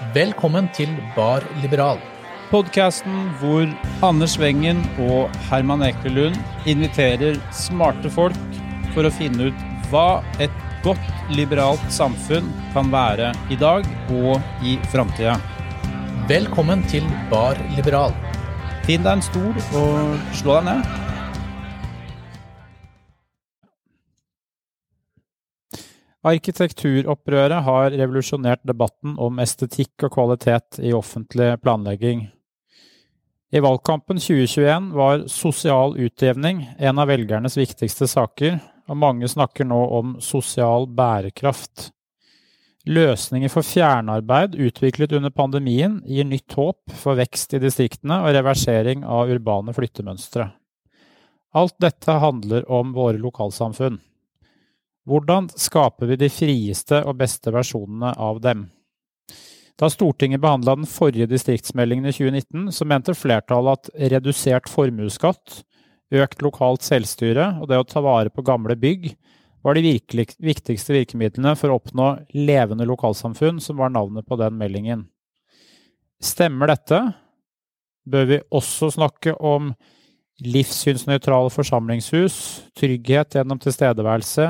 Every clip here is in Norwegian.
Velkommen til Bar Liberal. Podkasten hvor Anders Wengen og Herman Ekelund inviterer smarte folk for å finne ut hva et godt liberalt samfunn kan være i dag og i framtida. Velkommen til Bar Liberal. Finn deg en stol og slå deg ned. Arkitekturopprøret har revolusjonert debatten om estetikk og kvalitet i offentlig planlegging. I valgkampen 2021 var sosial utjevning en av velgernes viktigste saker, og mange snakker nå om sosial bærekraft. Løsninger for fjernarbeid utviklet under pandemien gir nytt håp for vekst i distriktene og reversering av urbane flyttemønstre. Alt dette handler om våre lokalsamfunn. Hvordan skaper vi de frieste og beste versjonene av dem? Da Stortinget behandla den forrige distriktsmeldingen i 2019, så mente flertallet at redusert formuesskatt, økt lokalt selvstyre og det å ta vare på gamle bygg var de virkelig, viktigste virkemidlene for å oppnå levende lokalsamfunn, som var navnet på den meldingen. Stemmer dette? Bør vi også snakke om livssynsnøytrale forsamlingshus, trygghet gjennom tilstedeværelse,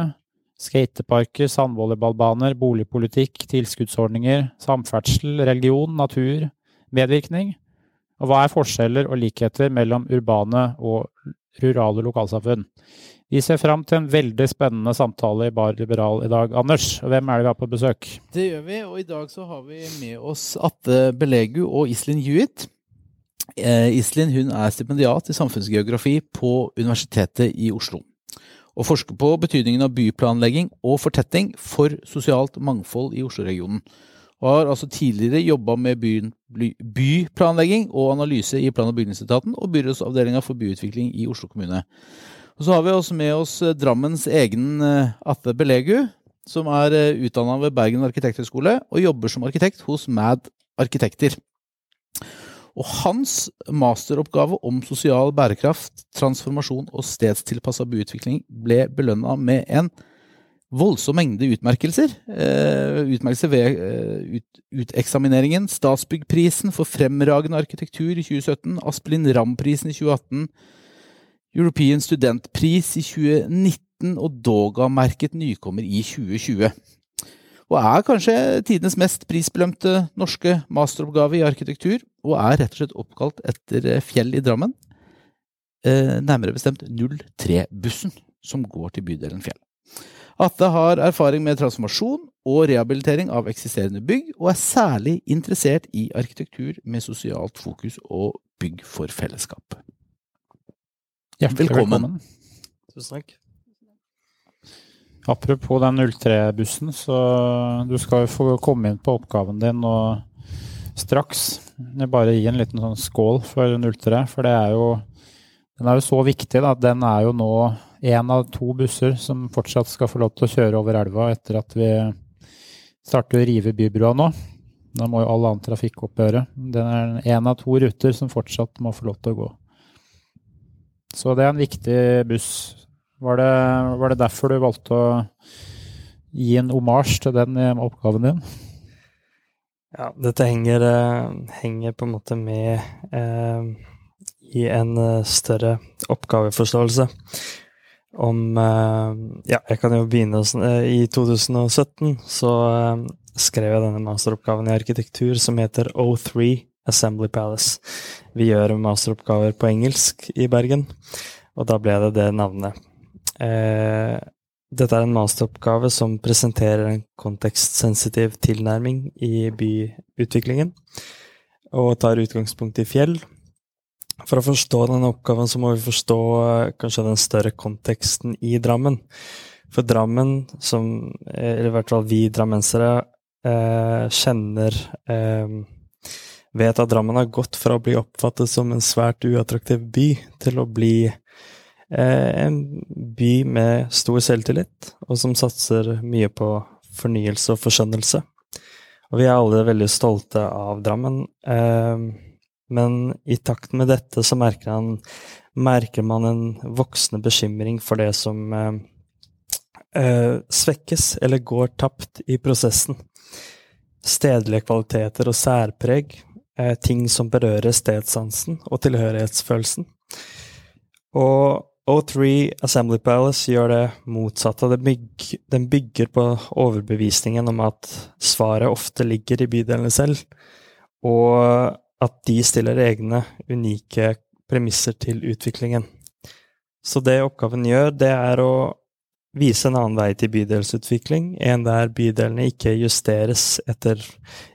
Skateparker, sandvolleyballbaner, boligpolitikk, tilskuddsordninger, samferdsel, religion, natur, medvirkning? Og hva er forskjeller og likheter mellom urbane og rurale lokalsamfunn? Vi ser fram til en veldig spennende samtale i Bar Liberal i dag. Anders, hvem er det vi har på besøk? Det gjør vi, og i dag så har vi med oss Atte Belegu og Iselin Hewitt. Eh, Iselin hun er stipendiat i samfunnsgeografi på Universitetet i Oslo og forsker på betydningen av byplanlegging og fortetting for sosialt mangfold i Oslo-regionen. Og har altså tidligere jobba med by, byplanlegging og analyse i plan- og bygningsetaten og byrådsavdelinga for byutvikling i Oslo kommune. Og så har vi også med oss eh, Drammens egen eh, Atte Belegu, som er eh, utdanna ved Bergen arkitekthøgskole og jobber som arkitekt hos Mad Arkitekter. Og hans masteroppgave om sosial bærekraft, transformasjon og stedstilpassa byutvikling ble belønna med en voldsom mengde utmerkelser. Uh, utmerkelser ved uh, ut, uteksamineringen. Statsbyggprisen for fremragende arkitektur i 2017. Aspelin Ramm-prisen i 2018. European Studentpris i 2019 og Doga-merket nykommer i 2020 og er kanskje tidenes mest prisbelømte norske masteroppgave i arkitektur, og er rett og slett oppkalt etter eh, fjell i Drammen, eh, nærmere bestemt 03-bussen, som går til bydelen Fjell. Atte har erfaring med transformasjon og rehabilitering av eksisterende bygg, og er særlig interessert i arkitektur med sosialt fokus og bygg for fellesskap. Hjertelig velkommen. velkommen. Tusen takk. Apropos den 03-bussen, så du skal jo få komme inn på oppgaven din og straks. Bare gi en liten sånn skål for 03, for det er jo den er jo så viktig at den er jo nå én av to busser som fortsatt skal få lov til å kjøre over elva etter at vi starter å rive bybrua nå. Da må jo all annen trafikk opphøre. Den er én av to ruter som fortsatt må få lov til å gå. Så det er en viktig buss var det, var det, derfor du valgte å gi en omasj til den oppgaven din? Ja, dette henger, eh, henger på en måte med eh, i en eh, større oppgaveforståelse. Om eh, Ja, jeg kan jo begynne eh, I 2017 så eh, skrev jeg denne masteroppgaven i arkitektur som heter O3 Assembly Palace. Vi gjør masteroppgaver på engelsk i Bergen, og da ble det det navnet. Eh, dette er en masteroppgave som presenterer en kontekstsensitiv tilnærming i byutviklingen, og tar utgangspunkt i fjell. For å forstå denne oppgaven så må vi forstå eh, kanskje den større konteksten i Drammen. For Drammen, som eller i hvert fall vi drammensere eh, kjenner eh, Vet at Drammen har gått fra å bli oppfattet som en svært uattraktiv by til å bli Eh, en by med stor selvtillit, og som satser mye på fornyelse og forskjønnelse. Og vi er alle veldig stolte av Drammen. Eh, men i takt med dette så merker, han, merker man en voksende bekymring for det som eh, svekkes eller går tapt i prosessen. stedlige kvaliteter og særpreg, eh, ting som berører stedssansen og tilhørighetsfølelsen. Og O3 Assembly Palace gjør det motsatte. Den bygger på overbevisningen om at svaret ofte ligger i bydelene selv, og at de stiller egne, unike premisser til utviklingen. Så det oppgaven gjør, det er å vise en annen vei til bydelsutvikling, en der bydelene ikke justeres etter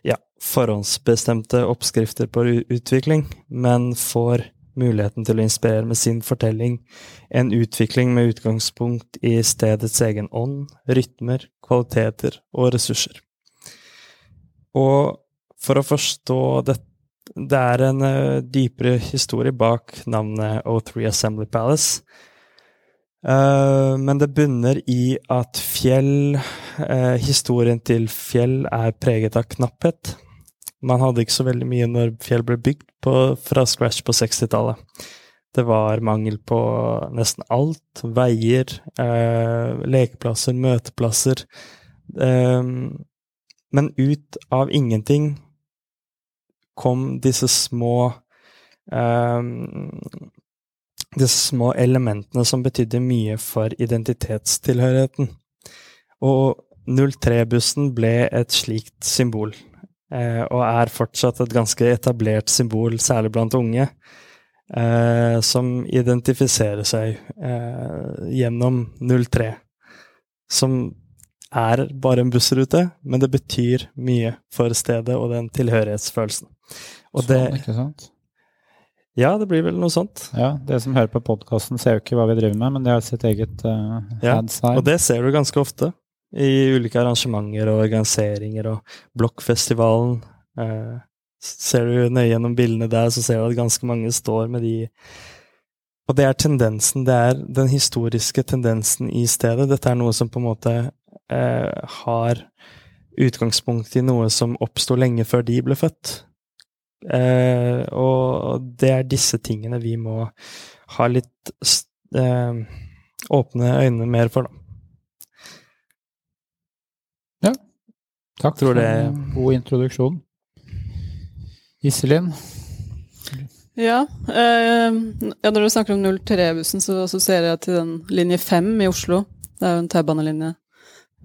ja, forhåndsbestemte oppskrifter på utvikling, men får muligheten til å inspirere med sin fortelling en utvikling med utgangspunkt i stedets egen ånd, rytmer, kvaliteter og ressurser. Og for å forstå dette det er en uh, dypere historie bak navnet O3 Assembly Palace. Uh, men det bunner i at Fjell uh, Historien til Fjell er preget av knapphet. Man hadde ikke så veldig mye når Fjell ble bygd på, fra scratch på 60-tallet. Det var mangel på nesten alt. Veier, eh, lekeplasser, møteplasser. Eh, men ut av ingenting kom disse små eh, Disse små elementene som betydde mye for identitetstilhørigheten. Og 03-bussen ble et slikt symbol. Eh, og er fortsatt et ganske etablert symbol, særlig blant unge, eh, som identifiserer seg eh, gjennom 03. Som er bare en bussrute, men det betyr mye for stedet og den tilhørighetsfølelsen. Og det, sånn, ikke sant? Ja, det blir vel noe sånt. Ja, Det som hører på podkasten, ser jo ikke hva vi driver med, men de har sitt eget uh, ja, Og det ser du ganske ofte i ulike arrangementer og organiseringer og Blokkfestivalen. Eh, ser du nøye gjennom bildene der, så ser du at ganske mange står med de Og det er tendensen, det er den historiske tendensen i stedet. Dette er noe som på en måte eh, har utgangspunkt i noe som oppsto lenge før de ble født. Eh, og det er disse tingene vi må ha litt eh, åpne øyne mer for, da. Takk for en god introduksjon. Iselin? Ja, eh, ja, når du snakker om 03-bussen, så assosierer jeg til den linje 5 i Oslo. Det er jo en T-banelinje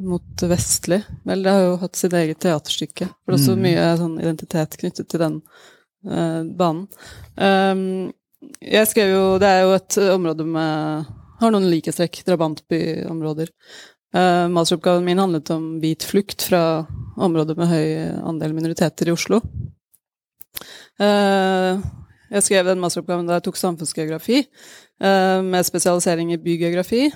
mot Vestli. Vel, det har jo hatt sitt eget teaterstykke. For det er også mm. mye sånn identitet knyttet til den eh, banen. Um, jeg skrev jo Det er jo et område med Har noen likhetstrekk. Drabantbyområder. Uh, masteroppgaven min handlet om hvit flukt fra områder med høy andel minoriteter i Oslo. Uh, jeg skrev den masteroppgaven da jeg tok samfunnsgeografi, uh, med spesialisering i bygeografi.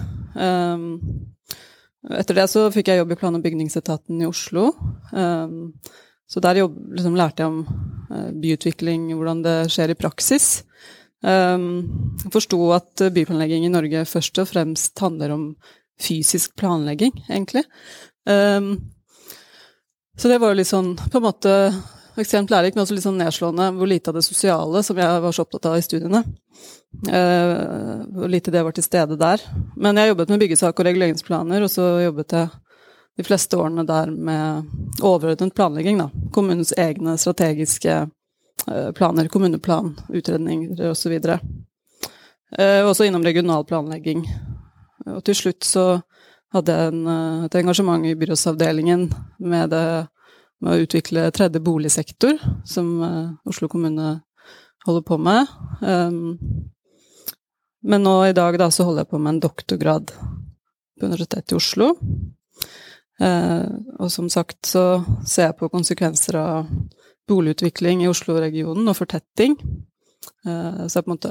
etter det så fikk jeg jobb i plan- og bygningsetaten i Oslo. så der jobb, liksom, lærte jeg om byutvikling, hvordan det skjer i praksis. Um, Forsto at byplanlegging i Norge først og fremst handler om fysisk planlegging, egentlig. Um, så det var jo litt sånn på en måte ekstremt lærerikt, men også litt sånn nedslående hvor lite av det sosiale som jeg var så opptatt av i studiene. Uh, hvor lite det var til stede der. Men jeg jobbet med byggesak og reguleringsplaner, og så jobbet jeg de fleste årene der med overordnet planlegging, da. Kommunens egne strategiske uh, planer, kommuneplan, utredninger osv. Uh, også innom regional planlegging og til slutt så hadde jeg en, eh, et engasjement i byrådsavdelingen med, det, med å utvikle tredje boligsektor, som uh, Oslo kommune holder på med. Um, men nå i dag da så holder jeg på med en doktorgrad på Universitetet i Oslo. Uh, og som sagt så ser jeg på konsekvenser av boligutvikling i Oslo-regionen og fortetting. Så på en måte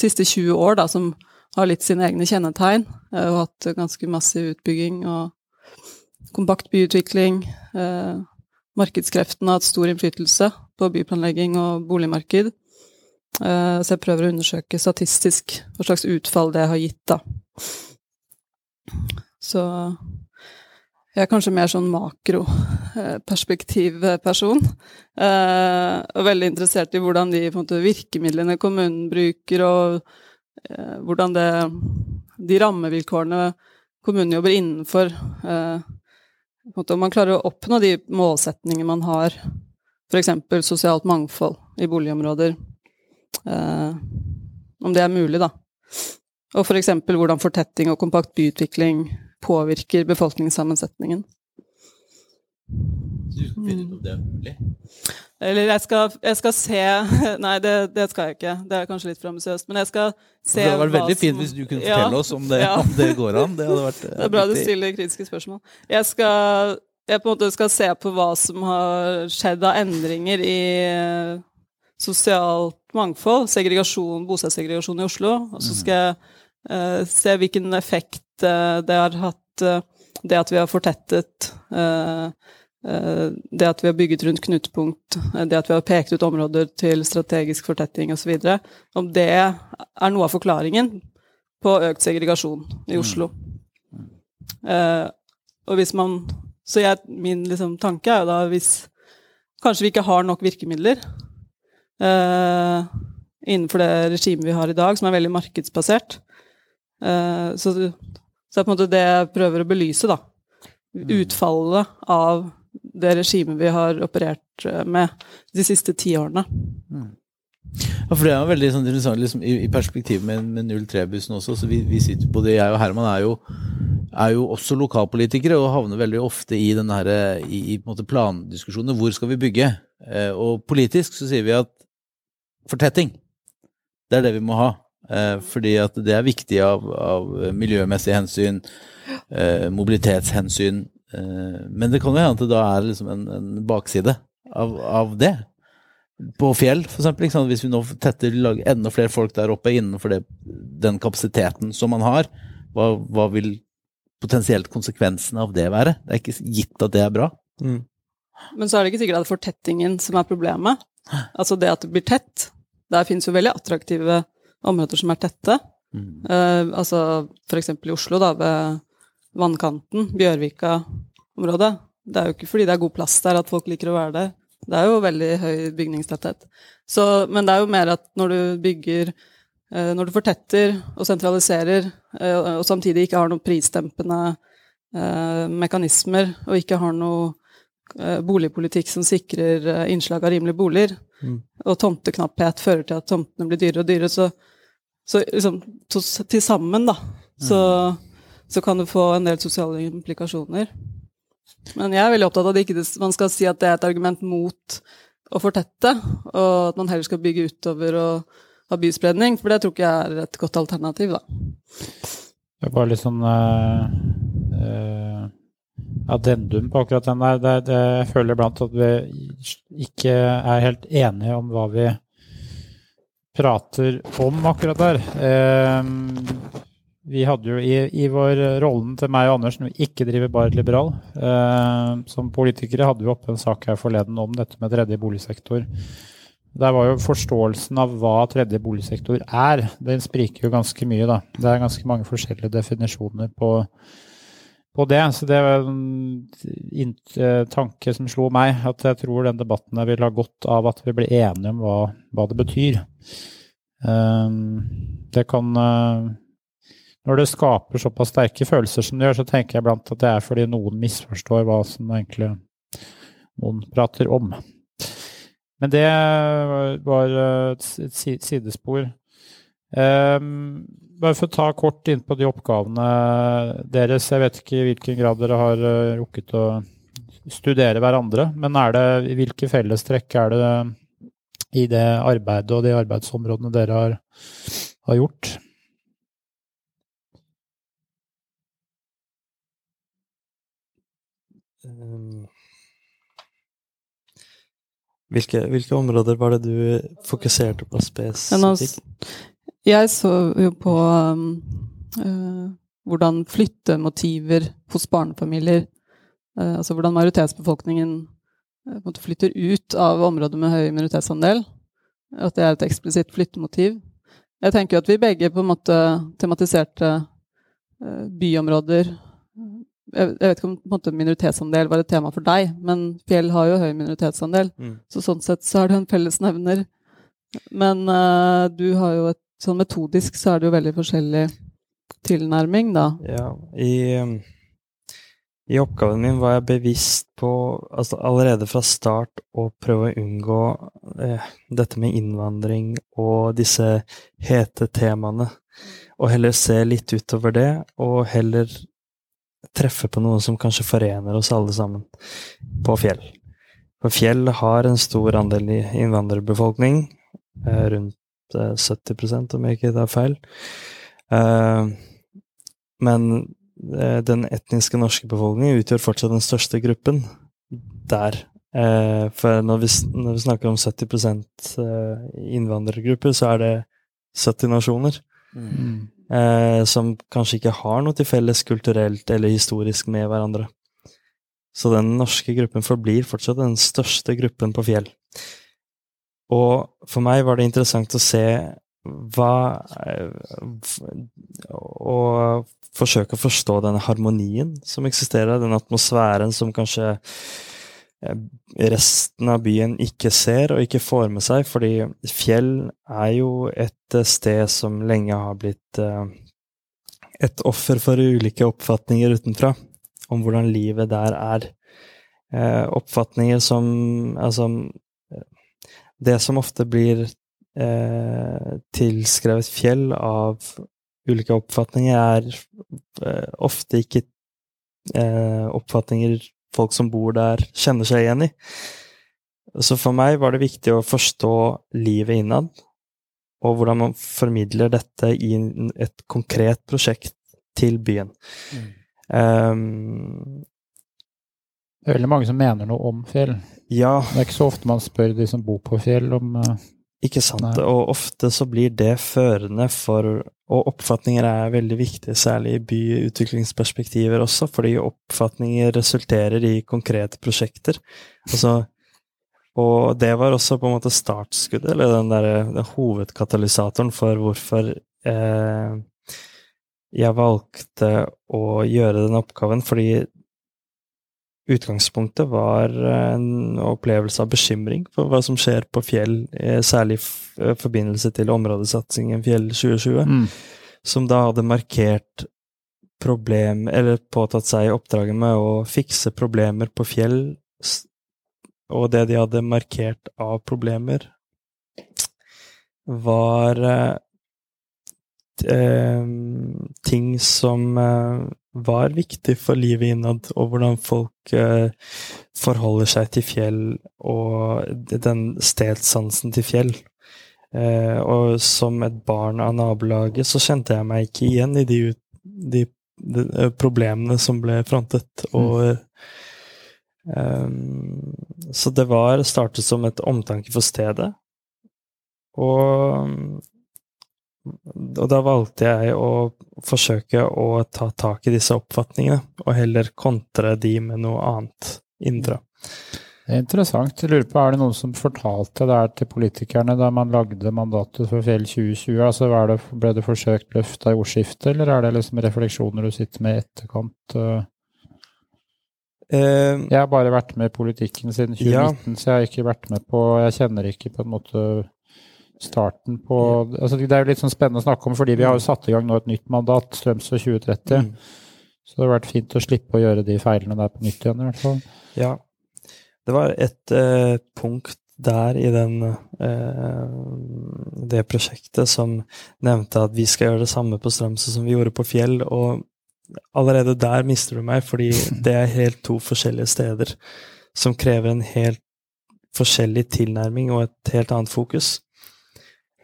siste 20 år da som har litt sine egne kjennetegn, eh, og hatt ganske massiv utbygging og kompakt byutvikling. Eh, markedskreftene har hatt stor innflytelse på byplanlegging og boligmarked. Eh, så jeg prøver å undersøke statistisk hva slags utfall det har gitt, da. Så jeg er kanskje mer sånn makroperspektivperson. Og veldig interessert i hvordan de måte, virkemidlene kommunen bruker, og eh, hvordan det De rammevilkårene kommunen jobber innenfor, eh, om man klarer å oppnå de målsetningene man har, f.eks. sosialt mangfold i boligområder, eh, om det er mulig, da. Og f.eks. hvordan fortetting og kompakt byutvikling påvirker befolkningssammensetningen. Du skal finne ut om det er mulig? Eller jeg skal, jeg skal se Nei, det, det, skal jeg ikke. Det er kanskje litt for ambisiøst. Men jeg skal se Det hadde vært hva veldig fint hvis du kunne Ja, fortelle oss om det, ja. om det går an. Det hadde vært Det er bra du stiller kritiske spørsmål. Jeg skal jeg på en måte skal se på hva som har skjedd av endringer i eh, sosialt mangfold, segregasjon, bostedssegregasjon i Oslo. Og så skal jeg uh, se hvilken effekt uh, det har hatt, uh, det at vi har fortettet eh, eh, det at vi har bygget rundt knutepunkt, eh, det at vi har pekt ut områder til strategisk fortetting osv., om det er noe av forklaringen på økt segregasjon i Oslo. Eh, og hvis man Så jeg, min liksom, tanke er jo da hvis kanskje vi ikke har nok virkemidler uh, innenfor det regimet vi har i dag, som er veldig markedsbasert. uh, så, så er på en måte det jeg prøver å belyse, da. Utfallet av det regimet vi har operert eh, med de siste ti årene. Ja, for det er jo veldig sånn interessant liksom, i, i perspektiv med, med 03-bussen også. så vi, vi sitter, det, jeg og Herman er jo, er jo også lokalpolitikere og havner veldig ofte i denne her, i, i på plandiskusjonene. Hvor skal vi bygge? Eh, og politisk så sier vi at fortetting, det er det vi må ha. Eh, fordi at det er viktig av, av miljømessige hensyn, eh, mobilitetshensyn. Eh, men det kan jo hende at det da er liksom en, en bakside av, av det på fjell, for eksempel, Liksom. Hvis vi nå tetter lager enda flere folk der oppe innenfor det, den kapasiteten som man har, hva, hva vil potensielt konsekvensene av det være? Det er ikke gitt at det er bra. Mm. Men så er det ikke sikkert at det er fortettingen som er problemet. Altså det at det blir tett. Der finnes jo veldig attraktive områder som er tette. Eh, altså for eksempel i Oslo, da, ved vannkanten, Bjørvika-området. Det er jo ikke fordi det er god plass der at folk liker å være der. Det er jo veldig høy bygningstetthet. Så, men det er jo mer at når du bygger eh, Når du fortetter og sentraliserer, eh, og samtidig ikke har noen prisdempende eh, mekanismer, og ikke har noe boligpolitikk som sikrer innslag av rimelige boliger, Mm. og tomteknapphet fører til at tomtene blir dyrere og dyrere, så, så liksom, til sammen, da, så, så kan det få en del sosiale implikasjoner. Men jeg er veldig opptatt av at det, man skal si at det er et argument mot å fortette, og at man heller skal bygge utover og ha byspredning, for det tror ikke jeg er et godt alternativ, da. Det bare litt sånn uh, uh, addendum på akkurat den der. Det, det, jeg føler iblant at vi ikke er helt enige om hva vi prater om akkurat der. Eh, vi hadde jo i, i vår rollen til meg og Anders, når vi ikke driver Bar Liberal, eh, som politikere, hadde vi oppe en sak her forleden om dette med tredje boligsektor. Der var jo forståelsen av hva tredje boligsektor er, den spriker jo ganske mye, da. Det er ganske mange forskjellige definisjoner på, på det. Så det var en eh, tanke som slo meg, at jeg tror den debatten vil ha godt av at vi blir enige om hva, hva det betyr. Eh, det kan uh, Når det skaper såpass sterke følelser som det gjør, så tenker jeg blant at det er fordi noen misforstår hva som egentlig noen prater om. Men det var uh, et sidespor. Um, bare for å ta kort inn på de oppgavene deres. Jeg vet ikke i hvilken grad dere har uh, rukket å studere hverandre, men er det, hvilke fellestrekk er det i det arbeidet og de arbeidsområdene dere har, har gjort? Hvilke, hvilke områder var det du fokuserte på spesifikt? Jeg så jo på um, uh, hvordan flyttemotiver hos barnefamilier uh, Altså hvordan majoritetsbefolkningen uh, flytter ut av områder med høy minoritetsandel. At det er et eksplisitt flyttemotiv. Jeg tenker at vi begge på en måte tematiserte byområder jeg, vet ikke om måte, minoritetsandel var et tema for deg, men Fjell har jo høy minoritetsandel. Mm. Så sånn sett så er det en fellesnevner. Men uh, du har jo et sånn metodisk så er det jo veldig forskjellig tilnærming, da. Ja, i, I oppgaven min var jeg bevisst på, altså allerede fra start, å prøve å unngå eh, dette med innvandring og disse hete temaene, og heller se litt utover det, og heller treffe på noe som kanskje forener oss alle sammen, på Fjell. For Fjell har en stor andel i innvandrerbefolkning, eh, rundt eh, 70% om jeg ikke tar feil. Eh, men Eh, den etniske norske befolkningen utgjør fortsatt den største gruppen der. Eh, for når vi, når vi snakker om 70 eh, innvandrergrupper, så er det 70 nasjoner. Mm. Som kanskje ikke har noe til felles kulturelt eller historisk med hverandre. Så den norske gruppen forblir fortsatt den største gruppen på Fjell. Og for meg var det interessant å se hva Og forsøke å forstå denne harmonien som eksisterer, den atmosfæren som kanskje eh, resten av byen ikke ser og ikke får med seg, fordi Fjell er jo et eh, sted som lenge har blitt eh, et offer for ulike oppfatninger utenfra om hvordan livet der er. Oppfatninger som Altså Det som ofte blir tilskrevet Fjell av ulike oppfatninger er eh, ofte ikke eh, oppfatninger folk som bor der, kjenner seg igjen i. Så for meg var det viktig å forstå livet innad, og hvordan man formidler dette i et konkret prosjekt til byen. Mm. Um, det er veldig mange som mener noe om fjell. Ja. Det er ikke så ofte man spør de som bor på fjell, om uh, Ikke sant. Nei. Og ofte så blir det førende for og oppfatninger er veldig viktige, særlig i byutviklingsperspektiver også, fordi oppfatninger resulterer i konkrete prosjekter. Altså, og det var også på en måte startskuddet, eller den der, den hovedkatalysatoren for hvorfor eh, jeg valgte å gjøre den oppgaven, fordi utgangspunktet var en opplevelse av bekymring for hva som skjer på Fjell, eh, særlig i eh, forbindelse til områdesatsingen Fjell 2020, mm. som da hadde markert problem, eller påtatt seg oppdraget med å fikse problemer på Fjell, og det de hadde markert av problemer, var eh, eh ting som eh, var viktig for livet innad, og hvordan folk eh, forholder seg til fjell og den stedssansen til fjell. Eh, og som et barn av nabolaget så kjente jeg meg ikke igjen i de, de, de eh, problemene som ble frontet. Mm. Og um, Så det var startet som et omtanke for stedet. Og og da valgte jeg å forsøke å ta tak i disse oppfatningene, og heller kontre de med noe annet indre. Det er interessant. Jeg lurer på, Er det noen som fortalte det her til politikerne da man lagde mandatet for Fjell 2020? Altså, det, Ble det forsøkt løfta i ordskiftet, eller er det liksom refleksjoner du sitter med i etterkant? Uh, jeg har bare vært med i politikken siden 2019, ja. så jeg har ikke vært med på Jeg kjenner ikke på en måte starten på altså Det er jo litt sånn spennende å snakke om, fordi vi har jo satt i gang nå et nytt mandat, Strømsø 2030. Mm. Så det har vært fint å slippe å gjøre de feilene der på nytt igjen, i hvert fall. Ja. Det var et eh, punkt der i den, eh, det prosjektet som nevnte at vi skal gjøre det samme på Strømsø som vi gjorde på Fjell. Og allerede der mister du meg, fordi det er helt to forskjellige steder som krever en helt forskjellig tilnærming og et helt annet fokus.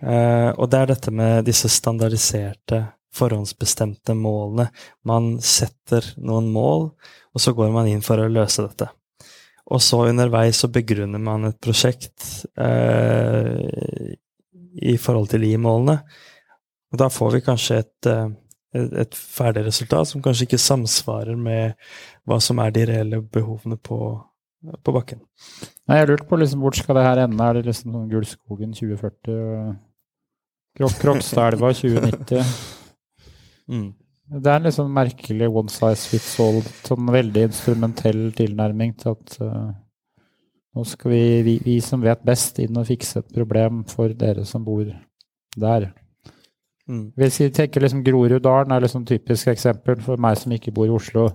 Uh, og det er dette med disse standardiserte, forhåndsbestemte målene. Man setter noen mål, og så går man inn for å løse dette. Og så underveis så begrunner man et prosjekt uh, i forhold til de målene. Og da får vi kanskje et, et, et ferdig resultat som kanskje ikke samsvarer med hva som er de reelle behovene på, på bakken. Nei, jeg lurte på liksom, hvor skal det her ende? Er det liksom Gullskogen 2040? Krokstadelva 2090. Mm. Det er en liksom merkelig one size fits all, sånn veldig instrumentell tilnærming til at uh, nå skal vi, vi, vi, som vet best, inn og fikse et problem for dere som bor der. Mm. Hvis vi tenker liksom Groruddalen er liksom typisk eksempel for meg som ikke bor i Oslo.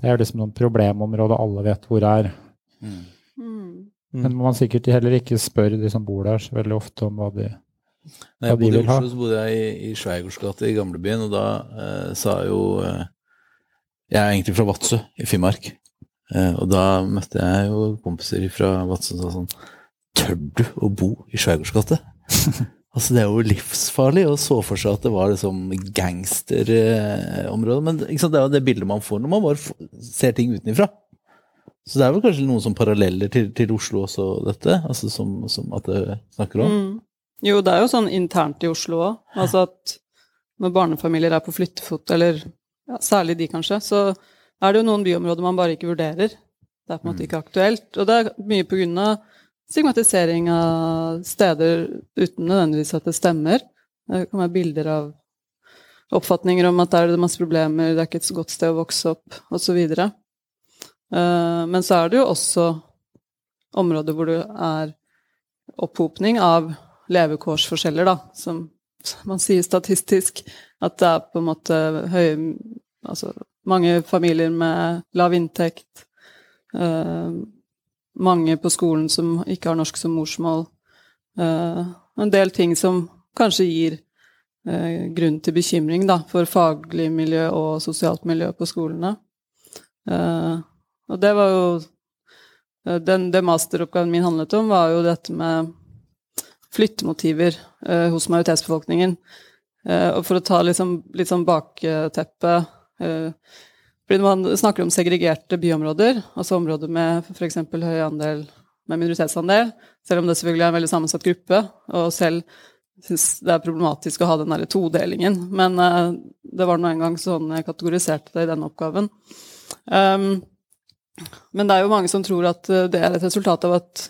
Det er liksom noen problemområder alle vet hvor er. Mm. Mm. Men man sikkert heller ikke spør de som bor der så veldig ofte om hva de Når jeg bodde i. Oslo, så bodde jeg i, i Schweigaards i gamlebyen, og da eh, sa jo eh, Jeg er egentlig fra Vadsø i Finnmark. Eh, og da møtte jeg jo kompiser fra Vadsø som sa sånn Tør du å bo i Schweigaards altså, det er jo livsfarlig, og så for seg at det var liksom gangsterområde. Men sant, det er jo det bildet man får når man bare ser ting utenfra. Så det er vel kanskje noen som paralleller til, til Oslo også, dette? Altså som, som at det snakker om? Mm. Jo, det er jo sånn internt i Oslo òg. Altså at når barnefamilier er på flyttefot, eller ja, særlig de kanskje, så er det jo noen byområder man bare ikke vurderer. Det er på en måte ikke aktuelt. Og det er mye på grunn av stigmatisering av steder uten nødvendigvis at det stemmer. Det kan være bilder av oppfatninger om at der er det masse problemer, det er ikke et så godt sted å vokse opp, osv. Uh, men så er det jo også områder hvor det er opphopning av levekårsforskjeller, da, som man sier statistisk. At det er på en måte høye Altså mange familier med lav inntekt. eh, mange på skolen som ikke har norsk som morsmål. eh, en del ting som kanskje gir eh, grunn til bekymring da, for faglig miljø og sosialt miljø på skolene. Eh, og det var jo eh, den, Det masteroppgaven min handlet om, var jo dette med flyttemotiver eh, hos majoritetsbefolkningen. Eh, og for å ta liksom, litt sånn bakteppe eh, fordi Når man snakker om segregerte byområder, altså områder med f.eks. høy andel med minoritetsandel, selv om det selvfølgelig er en veldig sammensatt gruppe, og selv syns det er problematisk å ha den derre todelingen, men det var nå engang sånn jeg kategoriserte det i denne oppgaven. Um, men det er jo mange som tror at det er et resultat av at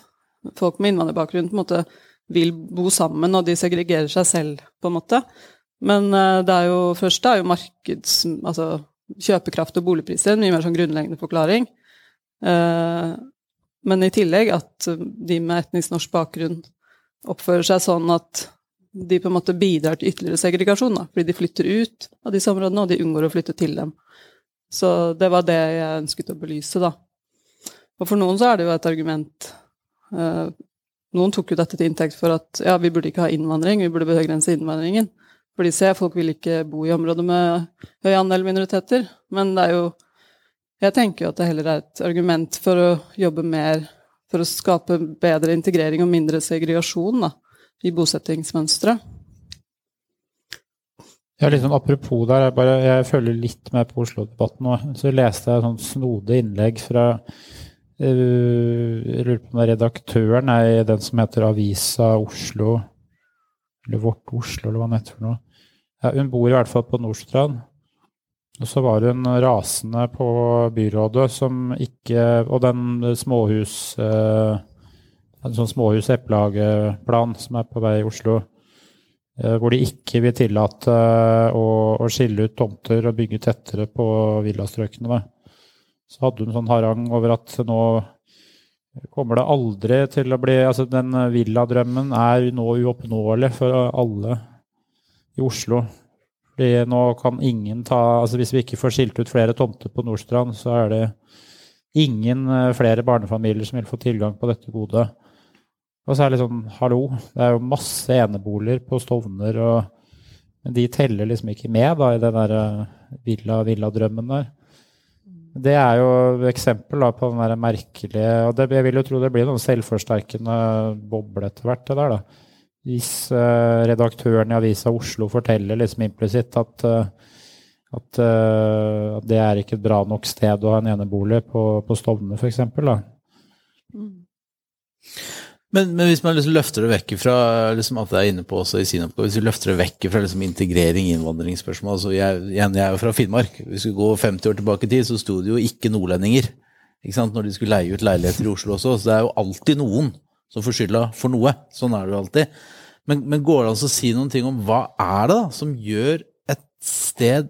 folk med innvandrerbakgrunn på en måte vil bo sammen, og de segregerer seg selv, på en måte. Men eh, det er jo først det er jo markeds... Altså kjøpekraft og boligpriser, en mye mer sånn grunnleggende forklaring. Eh, men i tillegg at de med etnisk norsk bakgrunn oppfører seg sånn at de på en måte bidrar til ytterligere segregasjon, da, fordi de flytter ut av disse områdene, og de unngår å flytte til dem. Så det var det jeg ønsket å belyse, da. Og for noen så er det jo et argument eh, Noen tok jo dette til inntekt for at ja, vi burde ikke ha innvandring, vi burde begrense innvandringen. For de ser folk vil ikke bo i områder med høy andel minoriteter. Men det er jo Jeg tenker jo at det heller er et argument for å jobbe mer for å skape bedre integrering og mindre segregasjon da, i bosettingsmønstre. Ja, liksom Apropos der, jeg, bare, jeg følger litt med på Oslo-debatten nå. Så leste jeg et sånt snodig innlegg fra Jeg lurer på om redaktøren er den som heter Avisa Oslo, eller Vårt Oslo, eller hva den heter for noe. Ja, hun bor i hvert fall på Nordstrand. Og så var hun rasende på byrådet som ikke Og den småhus uh, En sånn småhus-eplehageplan som er på vei i Oslo eh, hvor de ikke vil tillate eh, å skille ut tomter og bygge tettere på villastrøkene. da. Så hadde hun sånn harang over at nå kommer det aldri til å bli Altså, den villadrømmen er nå uoppnåelig for alle i Oslo. Fordi nå kan ingen ta Altså, hvis vi ikke får skilt ut flere tomter på Nordstrand, så er det ingen eh, flere barnefamilier som vil få tilgang på dette godet. Og så er det sånn, hallo, det er jo masse eneboliger på Stovner, og, men de teller liksom ikke med da, i den der eh, villa, villadrømmen der. Det er jo et eksempel på den der merkelige Og det, jeg vil jo tro det blir noen selvforsterkende boble etter hvert, det der, da. Hvis uh, redaktøren i Avisa Oslo forteller liksom implisitt at, uh, at, uh, det er ikke et bra nok sted å ha en enebolig på, på Stovner, f.eks. Men, men hvis man liksom løfter det vekk fra liksom at jeg er inne på også i sin oppgave, hvis vi løfter det vekk fra liksom integrering, innvandringsspørsmål altså jeg, igjen, jeg er jo fra Finnmark. Hvis vi går 50 år tilbake i tid, så sto det jo ikke nordlendinger ikke sant, når de skulle leie ut leiligheter i Oslo også. Så det er jo alltid noen som får skylda for noe. Sånn er det jo alltid. Men, men går det an å si noen ting om hva er det da som gjør et sted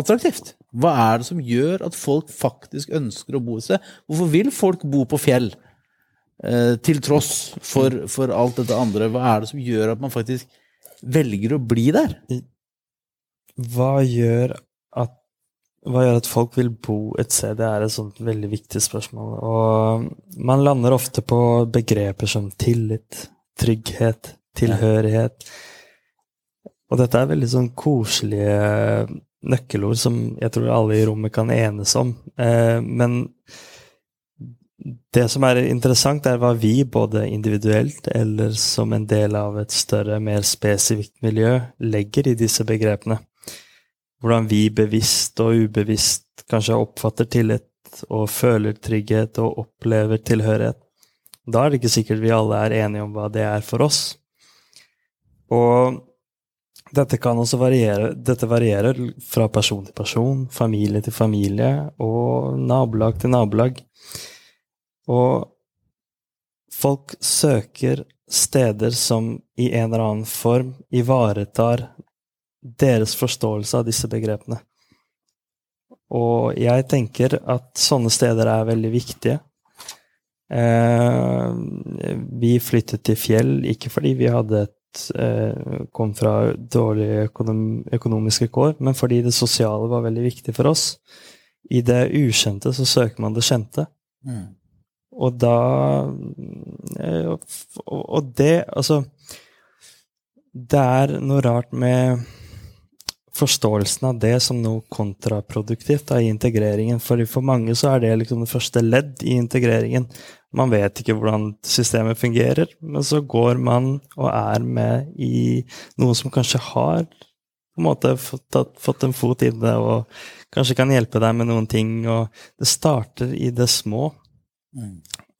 attraktivt? Hva er det som gjør at folk faktisk ønsker å bo et sted? Hvorfor vil folk bo på fjell? Eh, til tross for, for alt dette andre, hva er det som gjør at man faktisk velger å bli der? Hva gjør at hva gjør at folk vil bo et sted? Det er et sånt veldig viktig spørsmål. Og man lander ofte på begreper som tillit, trygghet, tilhørighet. Og dette er veldig sånn koselige nøkkelord som jeg tror alle i rommet kan enes om. Eh, men det som er interessant, er hva vi, både individuelt eller som en del av et større, mer spesifikt miljø, legger i disse begrepene. Hvordan vi bevisst og ubevisst kanskje oppfatter tillit og føler trygghet og opplever tilhørighet. Da er det ikke sikkert vi alle er enige om hva det er for oss. Og dette kan også variere. Dette varierer fra person til person, familie til familie og nabolag til nabolag. Og folk søker steder som i en eller annen form ivaretar deres forståelse av disse begrepene. Og jeg tenker at sånne steder er veldig viktige. Eh, vi flyttet til fjell ikke fordi vi hadde et, eh, kom fra dårlige økonom, økonomiske kår, men fordi det sosiale var veldig viktig for oss. I det ukjente så søker man det kjente. Mm. Og da eh, Og det, altså Det er noe rart med forståelsen av det som noe kontraproduktivt da, i integreringen. For for mange så er det liksom det første ledd i integreringen. Man vet ikke hvordan systemet fungerer, men så går man og er med i noe som kanskje har på en måte fått, fått en fot inne og kanskje kan hjelpe deg med noen ting. Og det starter i det små.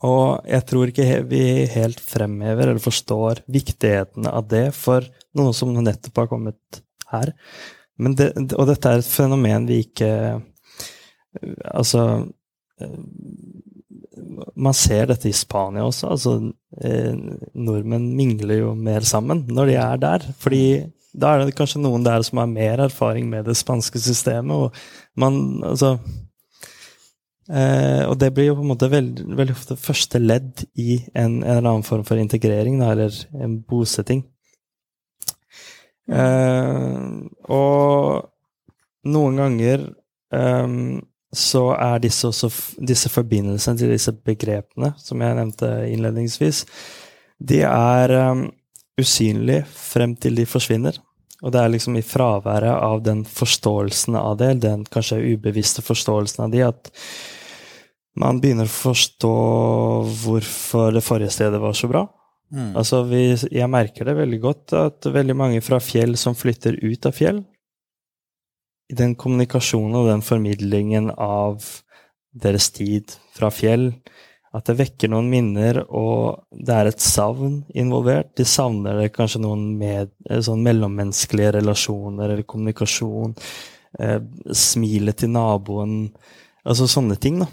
Og jeg tror ikke vi helt fremhever eller forstår viktigheten av det for noen som nettopp har kommet her. Det, og dette er et fenomen vi ikke Altså Man ser dette i Spania også. altså eh, Nordmenn mingler jo mer sammen når de er der. fordi da er det kanskje noen der som har mer erfaring med det spanske systemet. og man, altså Eh, og det blir jo på en måte veldig, veldig ofte første ledd i en, en, eller annen form for integrering, da, eller en bosetting. Eh, og noen ganger eh, så er disse, også, disse forbindelsene til disse begrepene, som jeg nevnte innledningsvis, de er um, usynlige frem til de forsvinner. Og det er liksom i fraværet av den forståelsen av det, den kanskje ubevisste forståelsen av de, at man begynner å forstå hvorfor det forrige stedet var så bra. Mm. Altså, vi, jeg merker det veldig godt at veldig mange fra fjell som flytter ut av fjell, i den kommunikasjonen og den formidlingen av deres tid fra fjell, at det vekker noen minner, og det er et savn involvert. De savner det kanskje noen med, sånn mellommenneskelige relasjoner eller kommunikasjon. Eh, smilet til naboen. Altså sånne ting, da.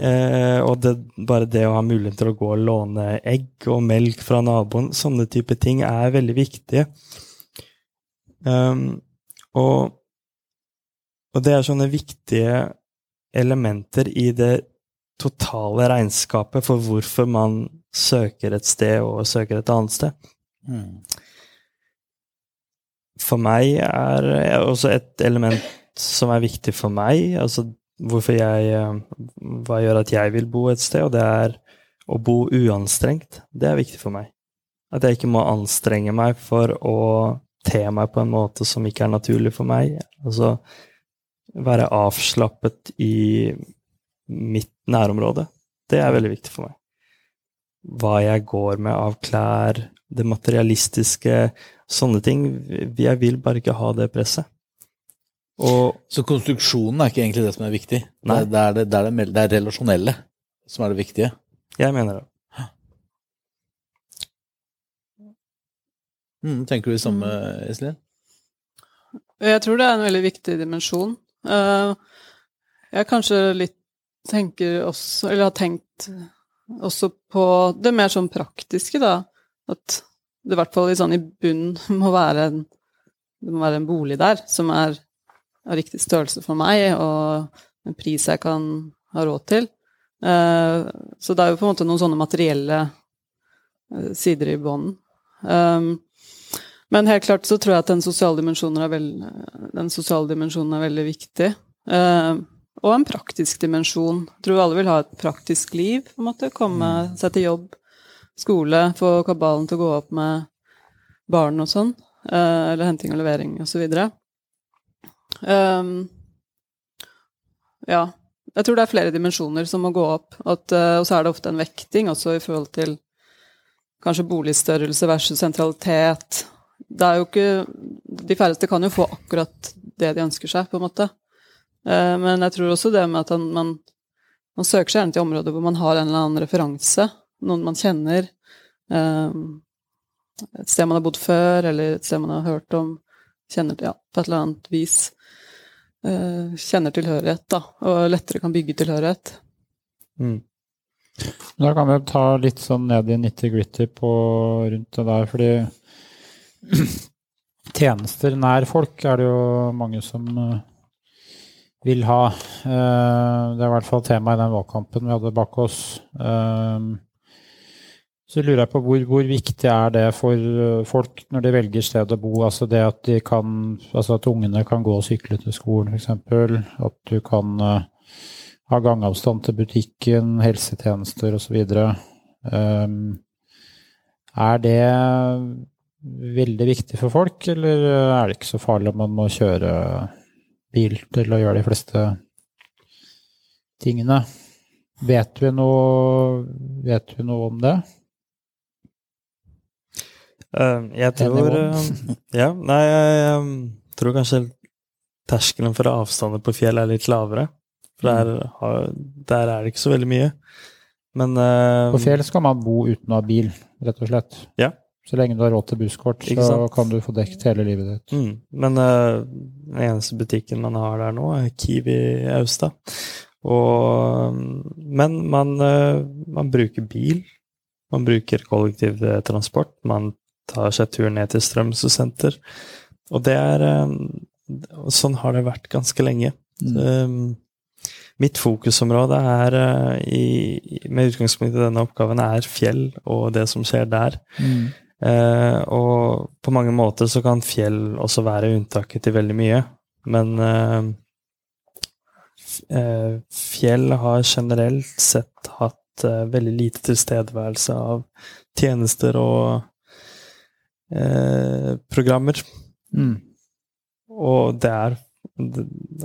Eh, og det, bare det å ha mulighet til å gå og låne egg og melk fra naboen, sånne type ting er veldig viktige. Um, og, og, det er sånne viktige elementer i det totale regnskapet for hvorfor man søker et sted og søker et annet sted. Mm. For meg er også et element som er viktig for meg, altså hvorfor jeg eh, Hva gjør at jeg vil bo et sted, og det er å bo uanstrengt. Det er viktig for meg. At jeg ikke må anstrenge meg for å te meg på en måte som ikke er naturlig for meg. Altså være avslappet i mitt nærområde. Det er veldig viktig for meg. Hva jeg går med av klær, det materialistiske, sånne ting. Jeg vil bare ikke ha det presset. Og, så konstruksjonen er ikke egentlig det som er viktig? Nei. Det, er det, det, er det, det er relasjonelle som er det viktige? Jeg mener det. Mm, tenker du det samme, Iselin? Jeg tror det er en veldig viktig dimensjon. Uh, jeg kanskje litt tenker også, eller har tenkt også på det mer sånn praktiske, da. At det i hvert fall i, sånn, i bunnen må være en, det må være en bolig der som er av riktig størrelse for meg, og en pris jeg kan ha råd til. Uh, så det er jo på en måte noen sånne materielle uh, sider i bånden. Um, men helt klart så tror jeg at den sosiale dimensjonen er, veld, dimensjonen er veldig viktig. Eh, og en praktisk dimensjon. Jeg tror alle vil ha et praktisk liv, på en måte. Komme seg til jobb, skole, få kabalen til å gå opp med barn og sånn. eh, eller henting og levering og så videre. Um, ja. Jeg tror det er flere dimensjoner som må gå opp. At, eh, og så er det ofte en vekting også i forhold til kanskje boligstørrelse versus sentralitet. Det er jo ikke De færreste kan jo få akkurat det de ønsker seg, på en måte. Eh, men jeg tror også det med at man, man søker seg gjerne til områder hvor man har en eller annen referanse. Noen man kjenner. eh, et sted man har bodd før, eller et sted man har hørt om. Kjenner til, ja, på et eller annet vis. Eh, kjenner tilhørighet, da. Og lettere kan bygge tilhørighet. Mm. Da kan vi ta litt sånn ned i nitty-gritty på rundt det der, fordi tjenester nær folk er det jo mange som eh, vil ha. Eh, det er i hvert fall tema i den valgkampen vi hadde bak oss. Så lurer jeg på hvor, hvor viktig er det for eh, folk når de velger sted å bo? Altså det at de kan, altså at ungene kan gå og sykle til skolen f.eks. At du kan uh, ha gangavstand til butikken, helsetjenester osv. Um, er det veldig viktig for folk, eller er det ikke så farlig om man må kjøre bil til å gjøre de fleste tingene? Vet vi noe, vet vi noe om det? Eh, jeg tror nivå. eh, Ja, nei, jeg um, tror kanskje terskelen for avstander på fjell er litt lavere. For der, Mm. har, der er det ikke så veldig mye. Men På fjell skal man bo uten å ha bil, rett og slett. Ja. Så lenge du har råd til busskort, så kan du få dekket hele livet ditt. Mm, men uh, den eneste butikken man har der nå, er Kiwi Austad. Og, men man, uh, man bruker bil. Man bruker kollektivtransport. Man tar seg tur ned til Strømsøsenter. Og det er eh, Sånn har det vært ganske lenge. Mm. Um, mitt fokusområde er, eh, i, med utgangspunkt i denne oppgaven, er fjell og det som skjer der. Mm. Eh, og på mange måter så kan fjell også være unntaket til veldig mye. Men eh, fjell har generelt sett hatt eh, veldig lite tilstedeværelse av tjenester og eh, programmer. Mm. Og det er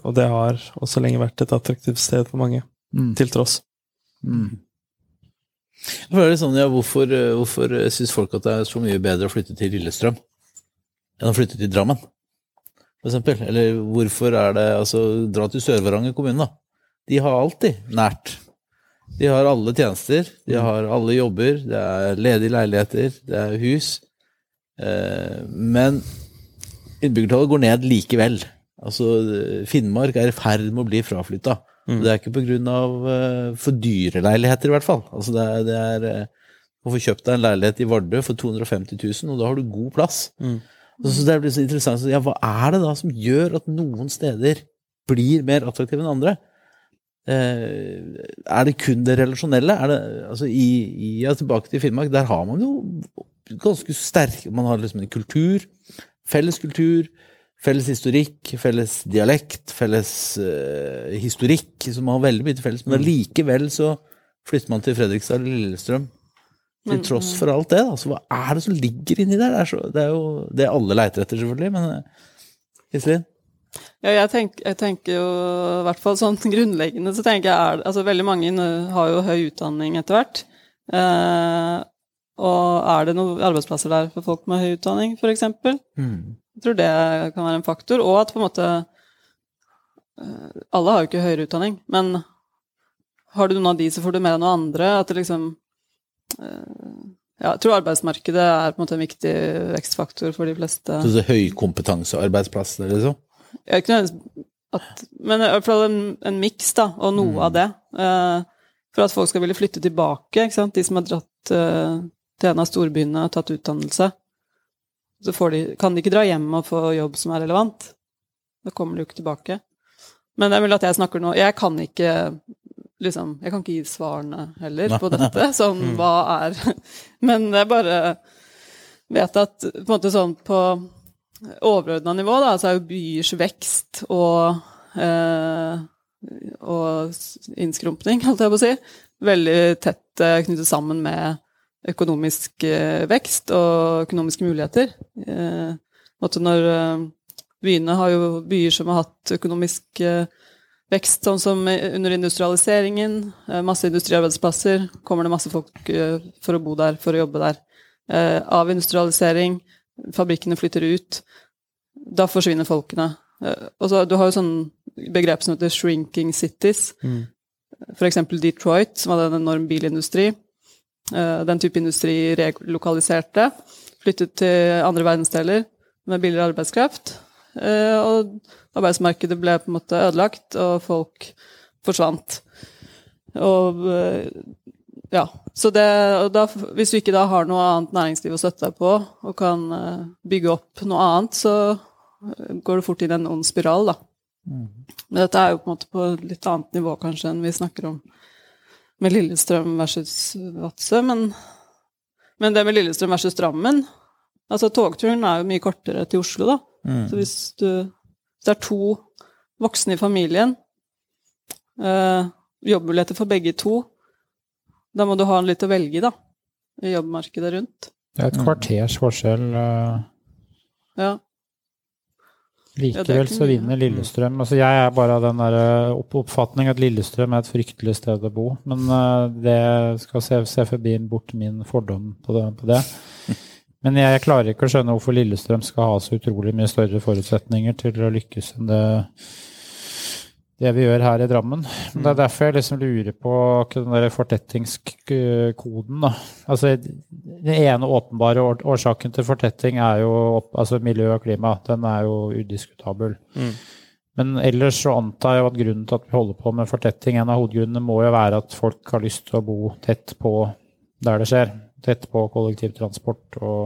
Og det har også lenge vært et attraktivt sted for mange, Mm. til tross. Mm. Sånn, ja, Hvorfor, eh, hvorfor syns folk at det er så mye bedre å flytte til Lillestrøm enn å flytte til Drammen, for eksempel? Eller hvorfor er det altså Dra til Sør-Varanger kommune, da. De har alltid nært. De har alle tjenester, de har alle jobber, det er ledige leiligheter, det er hus. Eh, men innbyggertallet går ned likevel. Altså, Finnmark er i ferd med å bli fraflytta. Mm. Det er ikke pga. Uh, for dyre leiligheter, i hvert fall. Altså det er, det er eh, Å få kjøpt deg en leilighet i Vardø for 250 000, og da har du god plass. Mm. Så det blir så interessant. Så, ja, hva er det da som gjør at noen steder blir mer attraktive enn andre? Eh, er det kun det relasjonelle? Er det, altså i, i, ja, tilbake til Finnmark, der har man jo ganske sterk Man har liksom en kultur, felles kultur, felles historikk, felles dialekt, felles uh, historikk, som har veldig mye til felles. Men allikevel så flytter man til Fredrikstad eller Lillestrøm. Til tross for alt det, da. Så hva er det som ligger inni der? Det er, så, det er jo det alle leiter etter, selvfølgelig, men eh, Iselin? Ja, jeg, tenk, jeg tenker jo i hvert fall sånn grunnleggende så tenker jeg er, altså Veldig mange har jo høy utdanning etter hvert. Eh, og er det noen arbeidsplasser der for folk med høy utdanning, f.eks.? Jeg tror det kan være en faktor. Og at på en måte eh, Alle har jo ikke høyere utdanning, men har du noen av de, så får du mer enn noen andre. At det liksom eh, ja, Jeg tror arbeidsmarkedet er på en måte en viktig vekstfaktor for de fleste. Så det er høykompetansearbeidsplasser, liksom? Er ikke nødvendigvis at, Men i hvert fall en, en miks, da, og noe av det. eh, for at folk skal ville flytte tilbake. ikke sant? De som har dratt til en av storbyene og tatt utdannelse. Så får de, kan de ikke dra hjem og få jobb som er relevant. Da kommer de jo ikke tilbake. Men det er mulig at jeg snakker nå Jeg kan ikke liksom, jeg kan ikke gi svarene heller på dette, sånn hva er Men jeg bare vet at på en måte sånn på overordna nivå, da, så er jo byers vekst og eh, og innskrumpning, holdt jeg på å si, veldig tett eh, knyttet sammen med økonomisk eh, vekst og økonomiske muligheter. Eh, når eh, byene har jo byer som har hatt økonomisk vekst, sånn som under industrialiseringen. Masse industriarbeidsplasser. Kommer det masse folk for å bo der, for å jobbe der. Av industrialisering. Fabrikkene flytter ut. Da forsvinner folkene. Så, du har jo sånn begrep som heter 'shrinking cities'. Mm. F.eks. Detroit, som hadde en enorm bilindustri. Eh, den type industri relokaliserte. Flyttet til andre verdensdeler med billigere arbeidskraft. Eh, og arbeidsmarkedet ble på en måte ødelagt, og folk forsvant. Og eh, ja. Så det, da, hvis du ikke da har noe annet næringsliv å støtte deg på, og kan bygge opp noe annet, så går det fort inn i en ond spiral, da. Mm. Men dette er jo på en måte på litt annet nivå kanskje enn vi snakker om med Lillestrøm versus Vadsø, men, men, det med Lillestrøm versus Drammen Altså, togturen er jo mye kortere til Oslo, da. Mm. Så hvis du Hvis det er to voksne i familien, øh, jobbmuligheter for begge to, da må du ha litt å velge i, da. I jobbmarkedet rundt. Det er et kvarters forskjell. Øh. Ja. Likevel så vinner Lillestrøm. Altså jeg er bare av den eh, oppfatning at Lillestrøm er et fryktelig sted å bo. Men uh, det skal se, se forbi bort min fordom på det, på det. Men jeg klarer ikke å skjønne hvorfor Lillestrøm skal ha så utrolig mye større forutsetninger til å lykkes enn det det vi gjør her i Drammen. Men det er mm. derfor jeg liksom lurer på den der fortettingskoden. Da. Altså, den ene åpenbare årsaken til fortetting er jo altså miljø og klima. Den er jo udiskutabel. Mm. Men ellers så antar jeg at grunnen til at vi holder på med fortetting, en av hovedgrunnene må jo være at folk har lyst til å bo tett på der det skjer. Tett på kollektivtransport og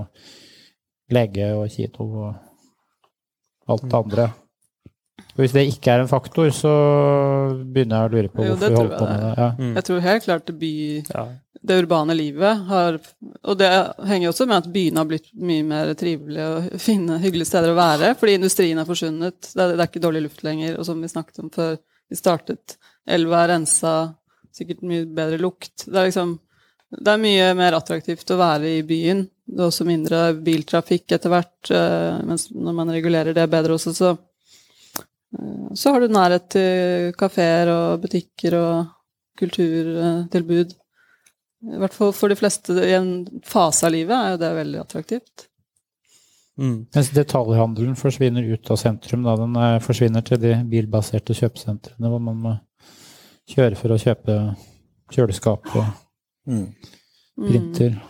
lege og kino og alt det andre. Hvis det ikke er en faktor, så begynner jeg å lure på hvorfor vi holder på med det. Ja. Mm. Jeg tror helt klart det, by, ja. det urbane livet har Og det henger også med at byene har blitt mye mer trivelige og fine, hyggelige steder å være, fordi industrien har forsvunnet. Det er, det er ikke dårlig luft lenger, og som vi snakket om før vi startet, elva er rensa, sikkert mye bedre lukt. Det er liksom det er mye mer attraktivt å være i byen. Det er også mindre biltrafikk etter hvert, eh, mens når man regulerer det bedre også, så så har du nærhet til kafeer og butikker og kulturtilbud. I hvert fall for de fleste i en fase av livet er jo det veldig attraktivt. Mm. Mens detaljhandelen forsvinner ut av sentrum. Da. Den eh, forsvinner til de bilbaserte kjøpesentrene hvor man må kjøre for å kjøpe kjøleskap og mm. printer. Mm.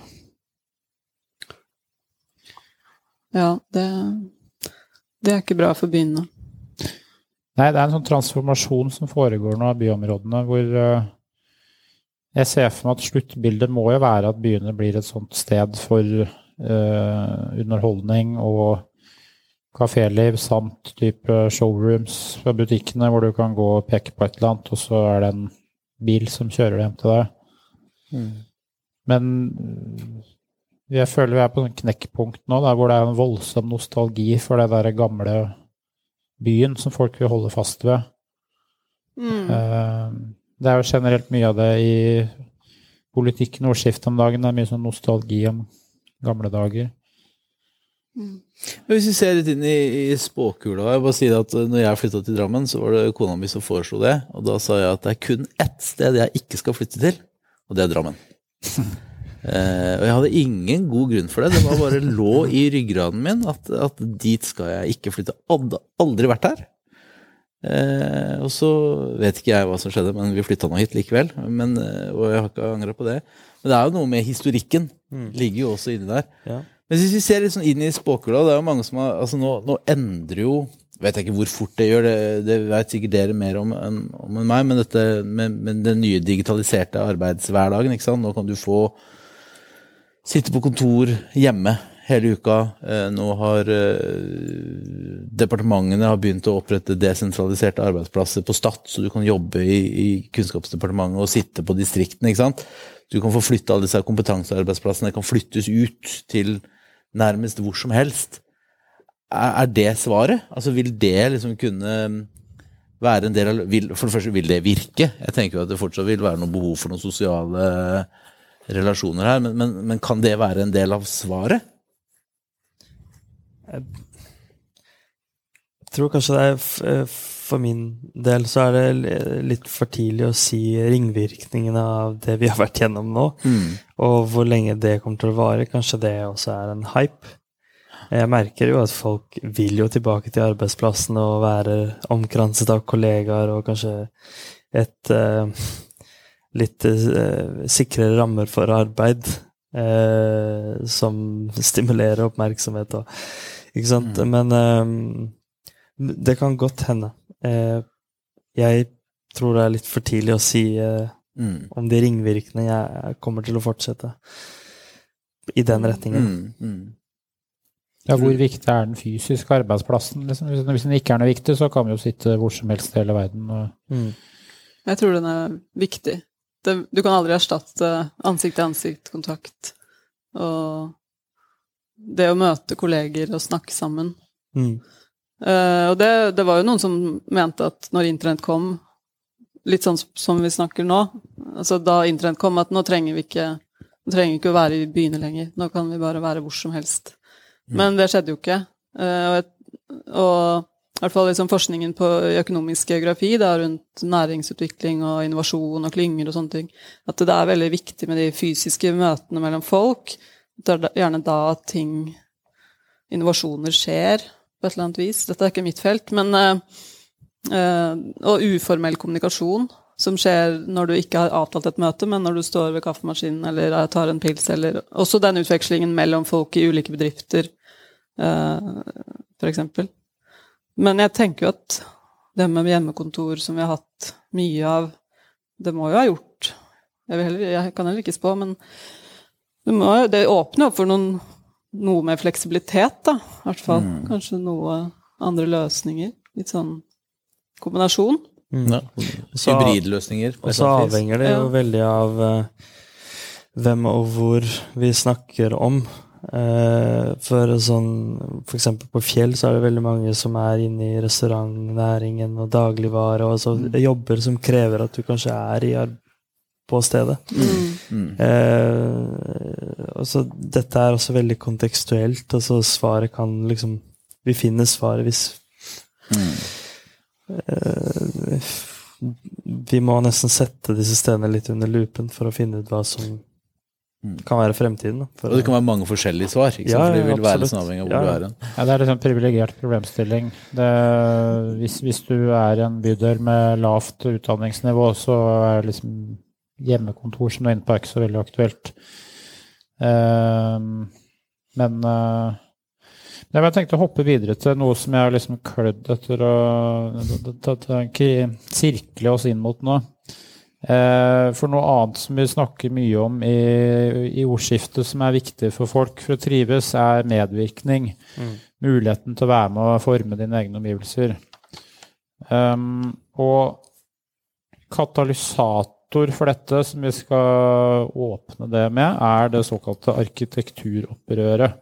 Ja, det, det er ikke bra for byene. Nei, det er en sånn transformasjon som foregår nå av byområdene, hvor uh, jeg ser for meg at sluttbildet må jo være at byene blir et sånt sted for uh, underholdning og kaféliv samt type showrooms fra butikkene hvor du kan gå og peke på et eller annet, og så er det en bil som kjører hjem til deg. Mm. Men jeg føler vi er på en knekkpunkt nå, der hvor det er en voldsom nostalgi for det der gamle byen som folk vil holde fast ved. Mm. Uh, det er jo generelt mye av det i politikken og ordskiftet om dagen. Det er mye sånn nostalgi om gamle dager. Mm. Hvis vi ser litt inn i, i spåkula jeg bare sier at når jeg flytta til Drammen, så var det kona mi som foreslo det. Og da sa jeg at det er kun ett sted jeg ikke skal flytte til, og det er Drammen. Eh, og jeg hadde ingen god grunn for det. Det var bare lå i ryggraden min at, at dit skal jeg ikke flytte. Hadde aldri vært der. Eh, og så vet ikke jeg hva som skjedde, men vi flytta nå hit likevel. Men, eh, og jeg har ikke angra på det. Men det er jo noe med historikken. Mm. Ligger jo også inni der. Ja. Men hvis vi ser litt sånn inn i spåkula, det er jo mange som har altså nå, nå endrer jo vet jeg ikke hvor fort det gjør, det, det vet sikkert dere mer om enn om meg, men dette med, med den nye digitaliserte arbeidshverdagen, ikke sant. Nå kan du få Sitter på kontor hjemme hele uka. Eh, nå har eh, departementene har begynt å opprette desentraliserte arbeidsplasser på Stad, så du kan jobbe i, i, Kunnskapsdepartementet og sitte på distriktene. ikke sant? Du kan få flytte alle disse kompetansearbeidsplassene, kan flyttes ut til nærmest hvor som helst. Er, det svaret? Altså Vil det liksom kunne være en del av vil, For det første, vil det virke? Jeg tenker jo at det fortsatt vil være noe behov for noen sosiale relasjoner her, men, men, men kan det være en del av svaret? Jeg tror kanskje det er eh, For min del så er det litt for tidlig å si ringvirkningene av det vi har vært gjennom nå, og hvor lenge det kommer til å vare. Kanskje det også er en hype. Jeg merker jo at folk vil jo tilbake til arbeidsplassen og være omkranset av kollegaer og kanskje et eh, litt eh, sikrere rammer for arbeid eh, som stimulerer oppmerksomhet og Ikke sant? Men eh, det kan godt hende. Eh, jeg tror det er litt for tidlig å si eh, Mm. om de ringvirkningene jeg kommer til å fortsette i den retningen. Mm. Mm. Ja, hvor viktig er den fysiske arbeidsplassen? Liksom? Hvis, hvis den ikke er noe viktig, så kan vi jo sitte hvor som helst i hele verden. Og, Mm. Jeg tror den er viktig. Det, du kan aldri erstatte ansikt-til-ansikt-kontakt. Og det å møte kolleger og snakke sammen. Mm. Uh, og det, det var jo noen som mente at når internett kom, litt sånn som vi snakker nå altså Da internett kom, at nå trenger vi ikke nå trenger vi ikke å være i byene lenger. Nå kan vi bare være hvor som helst. Men det skjedde jo ikke. Uh, og, et, og hvert fall liksom forskningen på økonomisk geografi da, rundt næringsutvikling og innovasjon og klynger og sånne ting, at det er veldig viktig med de fysiske møtene mellom folk. Det er gjerne da ting Innovasjoner skjer på et eller annet vis. Dette er ikke mitt felt, men eh, eh, Og uformell kommunikasjon, som skjer når du ikke har avtalt et møte, men når du står ved kaffemaskinen eller eh, tar en pils, eller også den utvekslingen mellom folk i ulike bedrifter, f.eks. Men jeg tenker jo at det med hjemmekontor som vi har hatt mye av, det må jo ha gjort Jeg, vil heller, jeg kan heller ikke spå, men det, må, det åpner opp for noen, noe med fleksibilitet, da. I hvert fall. Kanskje noe andre løsninger. Litt sånn kombinasjon. Ja. Så- Hybridløsninger. Og så avhenger det jo Ja. veldig av uh, hvem og hvor vi snakker om. Eh, for sånn F.eks. på Fjell så er det veldig mange som er inne i restaurantnæringen og dagligvare, og så jobber som krever at du kanskje er i på stedet. Mm. Mm. Eh, altså, dette er også veldig kontekstuelt. Altså, svaret kan liksom Vi finner svaret hvis Mm. eh, Vi må nesten sette disse stedene litt under lupen for å finne ut hva som Mm. Kan være fremtiden. da. For Og det kan være mange forskjellige svar, ikke sant? Ja, for det vil absolutt. være sånn avhengig av hvor Ja, du er hen. ja, det er liksom en privilegert problemstilling. Det, hvis, hvis du er i en bydel med lavt utdanningsnivå, så er liksom hjemmekontor som du er inne på, ikke så veldig aktuelt. Uh, men uh, jeg tenkte å hoppe videre til noe som jeg har liksom klødd etter å sirkle oss inn mot nå. Eh, For noe annet som vi snakker mye om i, i ordskiftet som er viktig for folk for å trives, er medvirkning. Mm. Muligheten til å være med og forme dine egne omgivelser. Um, og katalysator for dette, som vi skal åpne det med, er det såkalte arkitekturopprøret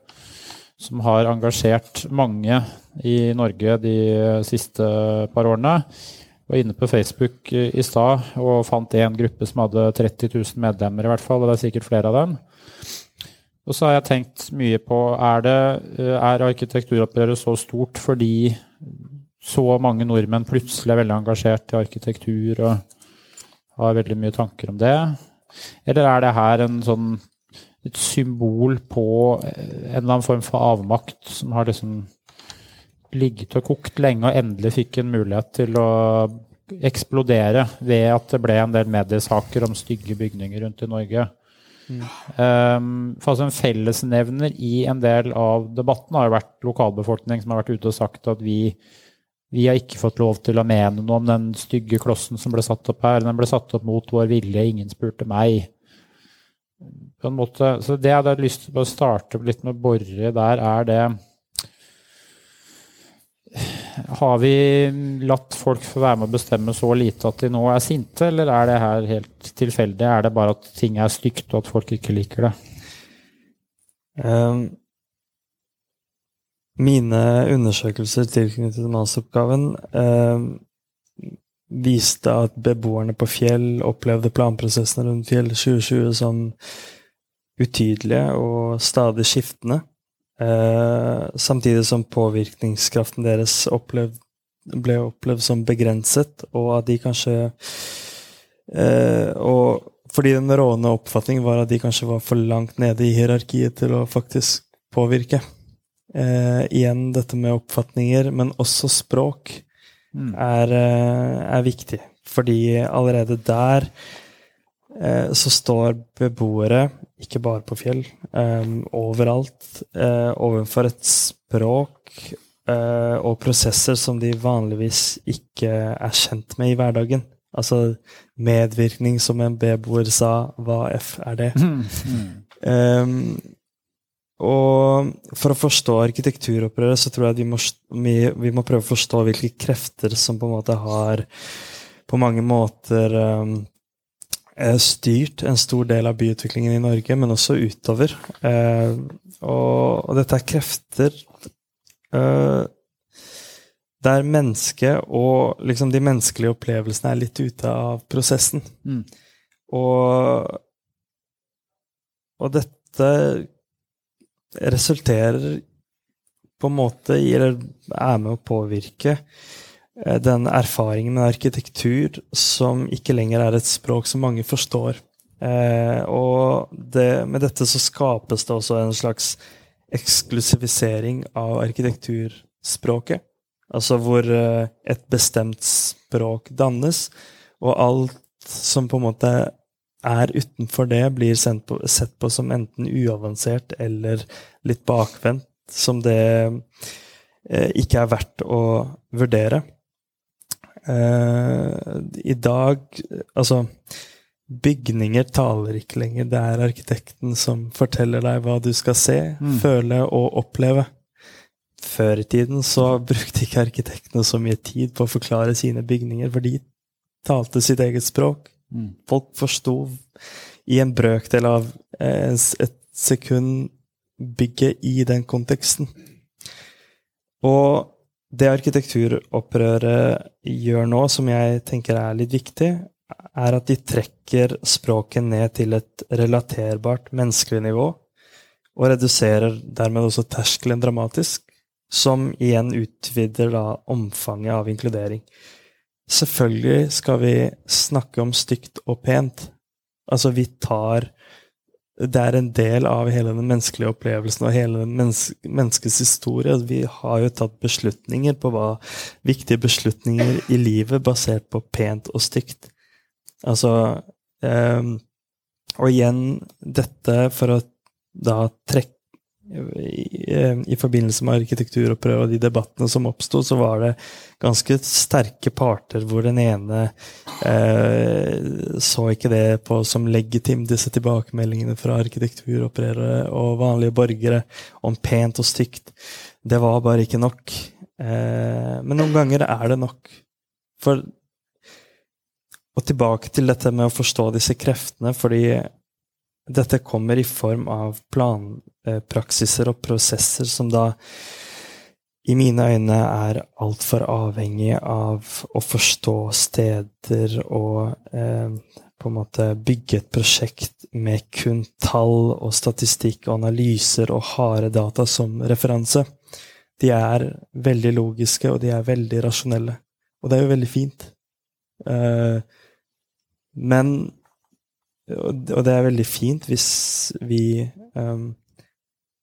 som har engasjert mange i Norge de siste par årene. Var inne på Facebook i i stad og fant en gruppe som hadde 30 000 medlemmer, i hvert fall. Og det er sikkert flere av dem. Og så har jeg tenkt mye på er, det, er arkitekturopprøret så stort fordi så mange nordmenn plutselig er veldig engasjert i arkitektur og har veldig mye tanker om det? Eller er det her en sånn et symbol på en eller annen form for avmakt som har liksom ligget og kokt lenge og endelig fikk en mulighet til å eksplodere ved at det ble en del mediesaker om stygge bygninger rundt i Norge. Um, for altså En fellesnevner i en del av debatten har jo vært lokalbefolkning som har vært ute og sagt at vi, vi har ikke fått lov til å mene noe om den stygge klossen som ble satt opp her. Den ble satt opp mot vår vilje, ingen spurte meg. På en måte, så Det jeg hadde lyst til å starte litt med å bore der, er det Har vi latt folk få være med å bestemme så lite at de nå er sinte, eller er det her helt tilfeldig? Er det bare at ting er stygt, og at folk ikke liker det? Um, mine undersøkelser tilknyttet masteroppgaven um, viste at beboerne på Fjell opplevde planprosessene rundt Fjell 2020 som utydelige og stadig skiftende. Eh, samtidig som påvirkningskraften deres opplevd, ble opplevd som begrenset, og at de kanskje eh, Og fordi den rådende oppfatning var at de kanskje var for langt nede i hierarkiet til å faktisk påvirke. Eh, igjen dette med oppfatninger, men også språk, mm. er, eh, er, viktig. Fordi allerede der eh, så står beboere, ikke bare på fjell, Um, overalt, Uh, overfor et språk uh, og prosesser som de vanligvis ikke er kjent med i hverdagen. Altså medvirkning, som en beboer sa. Hva F er det? Um, og for å forstå arkitekturopprøret, så tror jeg at vi må, vi, vi må, prøve å forstå hvilke krefter som på en måte har på mange måter um, styrt en stor del av byutviklingen i Norge, men også utover. Uh, og, dette er krefter uh, der mennesket og liksom de menneskelige opplevelsene er litt ute av prosessen. Mm. Og, og dette resulterer på en måte i, eller er med å påvirke, eh, den erfaringen med arkitektur som ikke lenger er et språk som mange forstår. Eh, og det, med dette så skapes det også en slags eksklusivisering av arkitekturspråket. Altså hvor eh, et bestemt språk dannes, og alt som på en måte er utenfor det, blir på, sett på som enten uavansert eller litt bakvendt, som det eh, ikke er verdt å vurdere. Eh, I dag Altså, bygninger taler ikke lenger. Det er arkitekten som forteller deg hva du skal se, mm. føle og oppleve. Før i tiden så brukte ikke arkitektene så mye tid på å forklare sine bygninger, for de talte sitt eget språk. Mm. Folk forsto i en brøkdel av eh, et sekund bygget i den konteksten. Og det arkitekturopprøret gjør nå, som jeg tenker er litt viktig, er at de trekker språket ned til et relaterbart menneskelig nivå, og reduserer dermed også terskelen dramatisk som igjen utvider da omfanget av inkludering. Selvfølgelig skal vi snakke om stygt og pent. Altså, vi tar Det er en del av hele den menneskelige opplevelsen og hele mennes menneskets historie. Vi har jo tatt beslutninger på hva Viktige beslutninger i livet basert på pent og stygt. Altså eh, Og igjen dette for å da trekke i, i, forbindelse med arkitekturopprøret og de debattene som oppsto, så var det ganske sterke parter hvor den ene eh, så ikke det på som legitim, disse tilbakemeldingene fra arkitekturopprørere og vanlige borgere om pent og stygt. Det var bare ikke nok. Eh, men noen ganger er det nok. For Og tilbake til dette med å forstå disse kreftene, fordi dette kommer i form av planpraksiser og prosesser som da i mine øyne er altfor avhengig av å forstå steder og eh, på en måte bygge et prosjekt med kun tall og statistikk og analyser og harde data som referanse. De er veldig logiske, og de er veldig rasjonelle. Og det er jo veldig fint. Eh, men og det er veldig fint hvis vi um,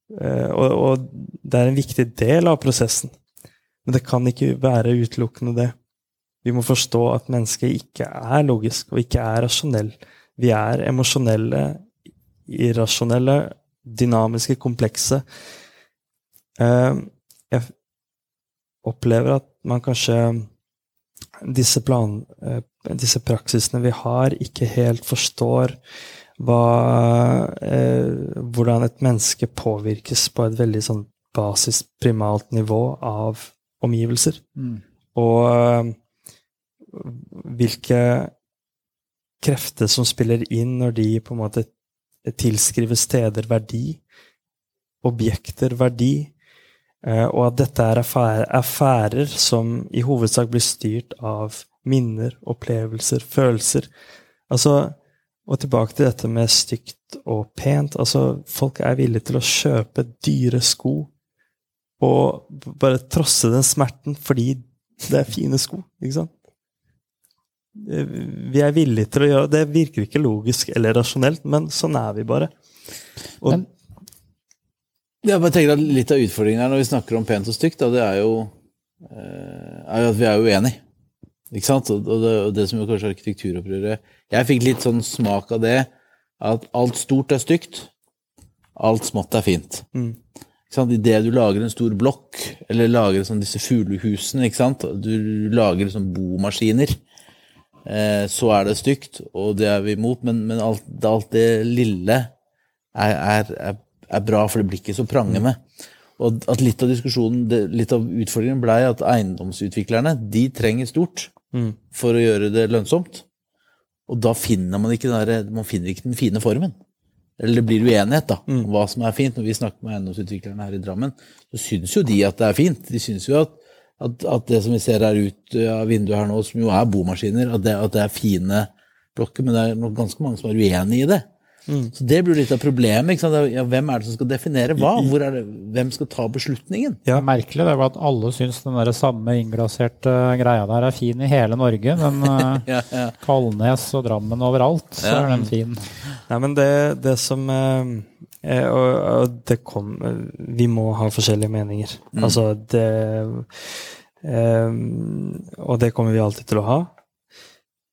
og, og, det er en viktig del av prosessen. Men det kan ikke være utelukkende det. Vi må forstå at mennesket ikke er logisk og ikke er rasjonell. Vi er emosjonelle, irrasjonelle, dynamiske, komplekse. Uh, jeg opplever at man kanskje disse, plan, uh, disse praksisene vi har, ikke helt forstår hva, eh, hvordan et menneske påvirkes på et veldig sånn basisprimalt nivå av omgivelser. Mm. Og eh, hvilke krefter som spiller inn når de på en måte tilskriver steder verdi, objekter verdi, eh, og at dette er affærer, affærer som i hovedsak blir styrt av minner, opplevelser, følelser. Altså, og tilbake til dette med stygt og pent. Altså, folk er villige til å kjøpe dyre sko og bare trosse den smerten fordi det er fine sko, ikke sant? Eh, Vi er villige til å gjøre det. virker ikke logisk eller rasjonelt, men sånn er vi bare. Og, Men- Jeg bare tenker at Litt av utfordringen her når vi snakker om pent og stygt, da, det er jo, eh, er jo at vi er uenige. Ikke sant? Og det, og det som er kanskje arkitekturopprøret Jeg fikk litt sånn smak av det, at alt stort er stygt, alt smått er fint. mm? Idet du lager en stor blokk, eller lager sånn disse fuglehusene, du lager sånn bomaskiner, eh, så er det stygt, og det er vi imot, men, men alt, alt det lille er, er, er, bra, for det blir ikke så prangende. Og at litt av diskusjonen, litt av utfordringen blei at eiendomsutviklerne, de trenger stort mm, for å gjøre det lønnsomt. Og da finner man ikke, der, man finner ikke den fine formen. Eller det blir uenighet da, om hva som er fint. Når vi snakker med eiendomsutviklerne her i Drammen, så syns jo de at det er fint. De syns jo at, at, at det som vi ser her ut av vinduet her nå, som jo er bomaskiner, at det, at det er fine blokker. Men det er nok ganske mange som er uenig i det. Så det blir litt av problemet. Ikke sant? Er- Ja, hvem er det som skal definere hva? Hvor er det, hvem skal ta beslutningen? Det er merkelig det var at alle syns den der samme innglaserte greia der er fin i hele Norge, men eh, Ja, ja. Kalnes og Drammen overalt, så Ja. er den fin. Nei, men det, det som eh, eh, og, og det kom eh, Vi må ha forskjellige meninger. Altså, det eh, Og det kommer vi alltid til å ha.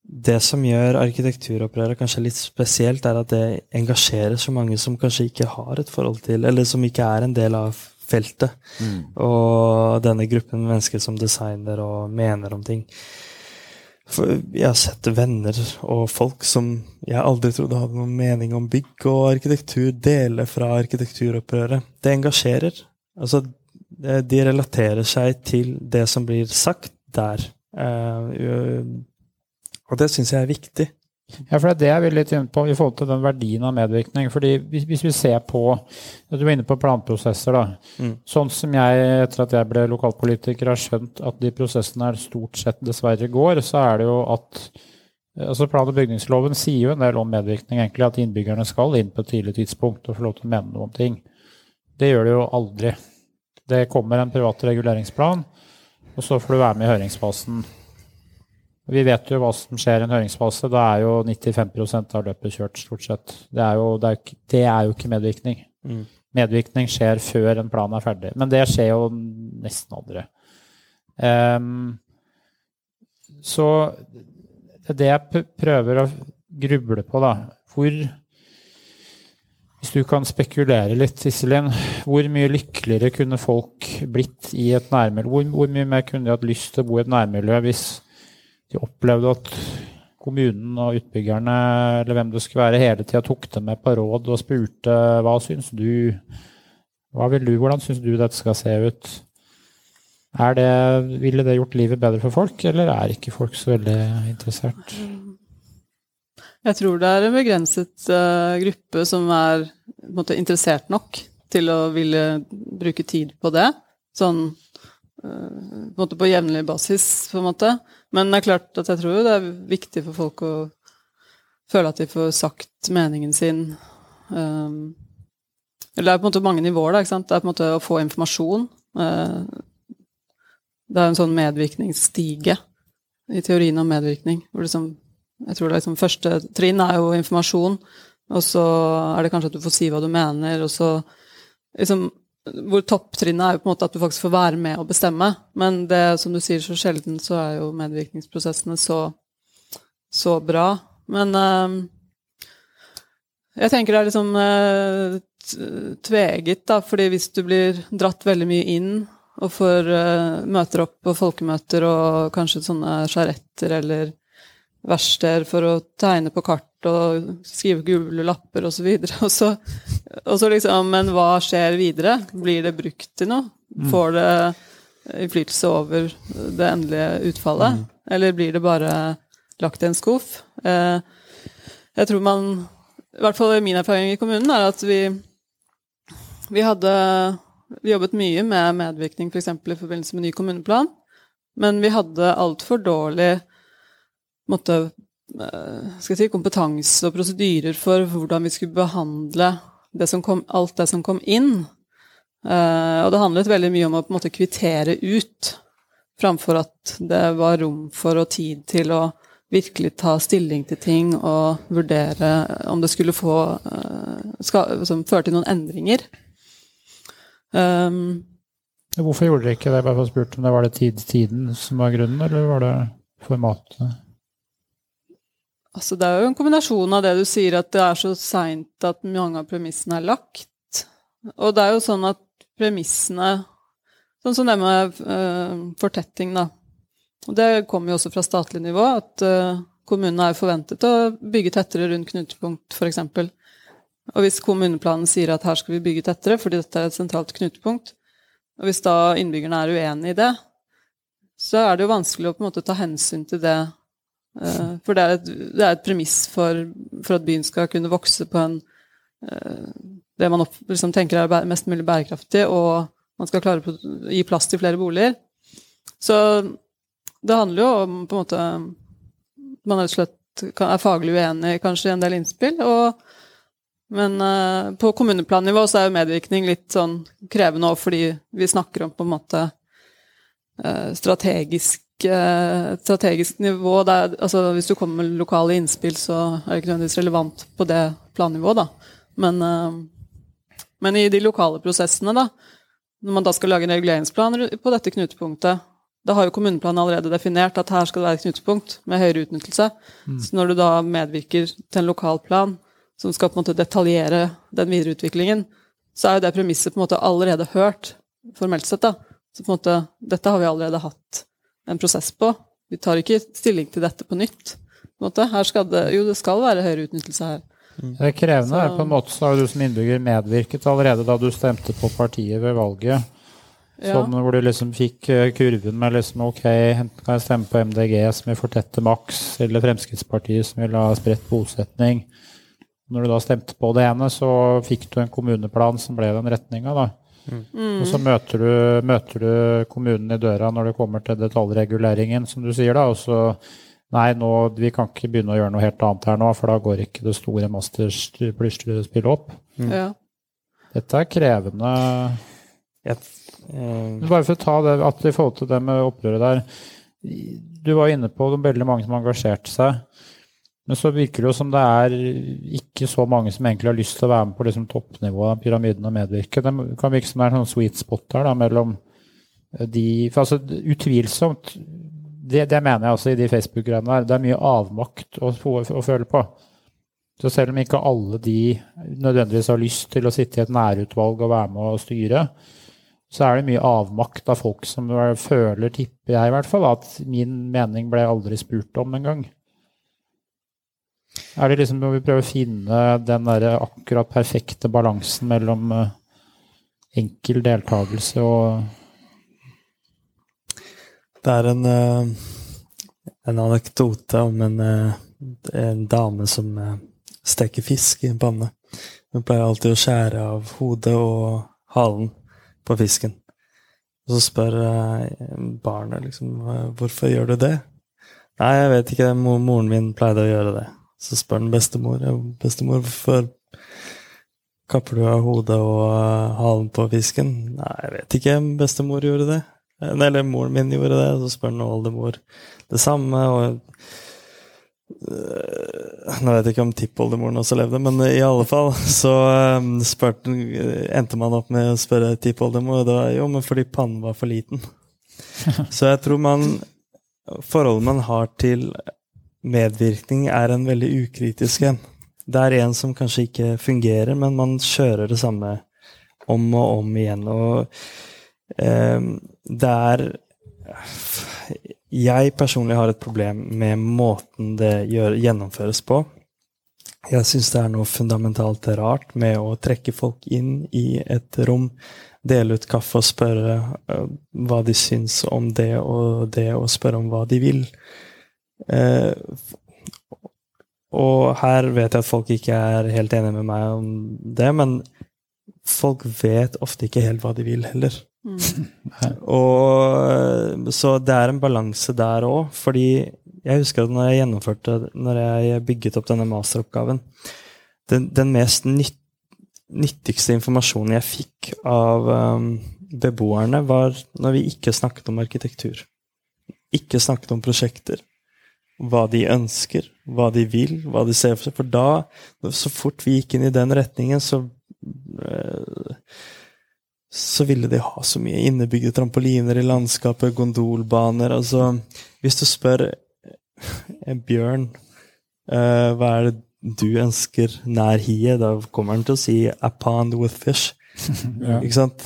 Det som gjør arkitekturopprøret kanskje litt spesielt, er at det engasjerer så mange som kanskje ikke har et forhold til, eller som ikke er en del av feltet. Og denne gruppen mennesker som designer og mener om ting. For jeg har sett venner og folk som jeg aldri trodde hadde noen mening om bygg og arkitektur, dele fra arkitekturopprøret. Det engasjerer. Altså, de de relaterer seg til det som blir sagt der. Eh, og det syns jeg er viktig. Ja, for det er det jeg vil litt inn på i forhold til den verdien av medvirkning. fordi hvis, hvis vi ser på Du var inne på planprosesser, da. Mm. Sånn som jeg, etter at jeg ble lokalpolitiker, har skjønt at de prosessene her stort sett dessverre går, så er det jo at altså Plan- og bygningsloven sier jo en del om medvirkning, egentlig, at innbyggerne skal inn på et tidlig tidspunkt og få lov til å mene noe om ting. Det gjør det jo aldri. Det kommer en privat reguleringsplan, og så får du være med i høringsfasen. Vi vet jo hva som skjer i en høringsfase. Da er jo 95% av løpet kjørt, stort sett. Det er jo, det er, ikke- det er jo ikke medvirkning. Mm. Medvirkning skjer før en plan er ferdig. Men det skjer jo nesten aldri. Um, så det er det jeg prøver å gruble på, da. Hvor Hvis du kan spekulere litt, Iselin, hvor mye lykkeligere kunne folk blitt i et nærmiljø? Hvor, hvor mye mer kunne de hatt lyst til å bo i et nærmiljø hvis de opplevde at kommunen og utbyggerne, eller hvem det skulle være, hele tida tok dem med på råd og spurte hva syns du, hva vil du, hvordan syns du dette skal se ut? Er det, ville det gjort livet bedre for folk, eller er ikke folk så veldig interessert? Jeg tror det er en begrenset uh, gruppe som er måte, interessert nok til å ville bruke tid på det. Sånn uh, på, på jevnlig basis, på en måte. Men det er klart at jeg tror det er viktig for folk å føle at de får sagt meningen sin. Um, det er på en måte mange nivåer, da. Det er på en måte å få informasjon. Eh, det er en sånn medvirkningsstige i teorien om medvirkning. hvor liksom jeg tror det liksom Første trinn er jo informasjon, og så er det kanskje at du får si hva du mener, og så liksom Hvor topptrinnet er jo på en måte at du faktisk får være med og bestemme. Men det som du sier, så sjelden så er jo medvirkningsprosessene så, så bra. Men eh, jeg tenker det er liksom eh, tveget, da, fordi hvis du blir dratt veldig mye inn og får eh, møter opp på folkemøter og kanskje sånne sjaretter eller verksteder for å tegne på kart og skrive gule lapper osv. Og, så, og så liksom Men hva skjer videre? Blir det brukt til noe? Får det innflytelse over det endelige utfallet? Eller blir det bare lagt i en skuff? Eh, jeg tror man I hvert fall min erfaring i kommunen er at vi vi hadde vi jobbet mye med medvirkning f.eks. For i forbindelse med ny kommuneplan, men vi hadde altfor dårlig måtte, eh, jeg si, kompetanse og prosedyrer for hvordan vi skulle behandle det kom, alt det som kom inn. Eh, og det handlet veldig mye om å på en måte kvittere ut, framfor at det var rom for og tid til å virkelig ta stilling til ting og vurdere om det skulle få skal, føre til noen endringer. Um, Hvorfor gjorde dere ikke det? Bare spurte om det Var det tid, tiden som var grunnen, eller var det formatet? Altså, det er jo en kombinasjon av det du sier, at det er så seint at mange av premissene er lagt. Og det er jo sånn at premissene Sånn som det med uh, fortetting, da. Og det kommer jo også fra statlig nivå, at uh, kommunene er forventet å bygge tettere rundt knutepunkt, f.eks. Og hvis kommuneplanen sier at her skal vi bygge tettere fordi dette er et sentralt knutepunkt, og hvis da innbyggerne er uenig i det, så er det jo vanskelig å på en måte ta hensyn til det. Uh, for det er et, det er et premiss for, for, at byen skal kunne vokse på en uh, Det man opp, liksom tenker er mest mulig bærekraftig, og man skal klare å gi plass til flere boliger. Så det handler jo om på en måte Man rett og slett er faglig uenig kanskje i en del innspill, og men uh, på kommuneplannivå så er jo medvirkning litt sånn krevende òg, fordi vi snakker om på en måte uh, strategisk, strategisk nivå. Der, altså, hvis du kommer med lokale innspill, så er det ikke nødvendigvis relevant på det plannivået, da. Men, men, i de lokale prosessene, da, når man da skal lage en reguleringsplan på dette knutepunktet, da har jo kommuneplanen allerede definert at her skal det være et knutepunkt med høyere utnyttelse. Mm. Så når du da medvirker til en lokal plan, som skal på en måte detaljere den videre utviklingen, så er jo det premisset på en måte allerede hørt, formelt sett. da. Så på en måte, dette har vi allerede hatt en prosess på. Vi tar ikke stilling til dette på nytt. På det, jo, det skal være høyere utnyttelse her. Det er krevende. Så, på en måte så har du som innbygger medvirket allerede da du stemte på partiet ved valget. Ja. Sånn hvor du liksom fikk eh, kurven med liksom OK, enten kan jeg stemme på MDG som vil fortette maks, eller Fremskrittspartiet som vil ha spredt bosetning. Når du da stemte på det ene, så fikk du en kommuneplan som ble den retninga, da. Mm. Og så møter du, møter du, kommunen i døra når det kommer til detaljreguleringen, som du sier, da. Og så Nei, nå, vi kan ikke begynne å gjøre noe helt annet her nå, for da går ikke det store masterplystspillet opp. Mm. Ja. Dette er krevende. Yep. eh, Bare for å ta det at i forhold til det med opprøret der. Du var inne på det veldig mange som engasjerte seg. Men så virker det jo som det er ikke så mange som egentlig har lyst til å være med på liksom toppnivået av pyramiden og medvirke. Det kan virke som det er en sånn sweet spot her da, mellom de For altså, utvilsomt det, det, mener jeg også i de Facebook-greiene der. Det er mye avmakt å, å, føle på. Så selv om ikke alle de nødvendigvis har lyst til å sitte i et nærutvalg og være med og styre, så er det mye avmakt av folk som føler, tipper jeg i hvert fall, at min mening ble aldri spurt om engang. Er det liksom når vi prøver å finne den der akkurat perfekte balansen mellom uh, enkel deltakelse og Det er en, uh, en anekdote om en, uh, en dame som steker fisk i en panne. Hun pleier alltid å skjære av hodet og halen på fisken. Og så spør barnet liksom hvorfor gjør du det? Nei, jeg vet ikke, moren min pleide å gjøre det. Så spør han bestemor bestemor, hvorfor kapper du av hodet og uh, halen på fisken. Nei, jeg vet ikke, bestemor gjorde det. Eller moren min gjorde det. Så spør han oldemor det samme. og uh, Nå vet jeg ikke om tippoldemoren også levde, men i alle fall så spurte, endte man opp med å spørre tippoldemor, og det var jo men fordi pannen var for liten. Så jeg tror man Forholdet man har til medvirkning er en veldig ukritisk en. Det er en som kanskje ikke fungerer, men man kjører det samme om og om igjen. Og eh, det er Jeg personlig har et problem med måten det gjør, gjennomføres på. Jeg syns det er noe fundamentalt rart med å trekke folk inn i et rom, dele ut kaffe og spørre uh, hva de syns om det og det, og spørre om hva de vil. Eh, og her vet jeg at folk ikke er helt enige med meg om det, men folk vet ofte ikke helt hva de vil heller. Mm. og Så det er en balanse der òg, fordi Jeg husker at når jeg gjennomførte, når jeg bygget opp denne masteroppgaven Den, den mest nytt, nyttigste informasjonen jeg fikk av um, beboerne, var når vi ikke snakket om arkitektur. Ikke snakket om prosjekter. Hva de ønsker, hva de vil, hva de ser for seg. For da, så fort vi gikk inn i den retningen, så uh, så ville de ha så mye innebygde trampoliner i landskapet, gondolbaner Altså, hvis du spør en bjørn uh, hva er det du ønsker nær hiet, da kommer han til å si 'a pond with fish'. ja. Ikke sant?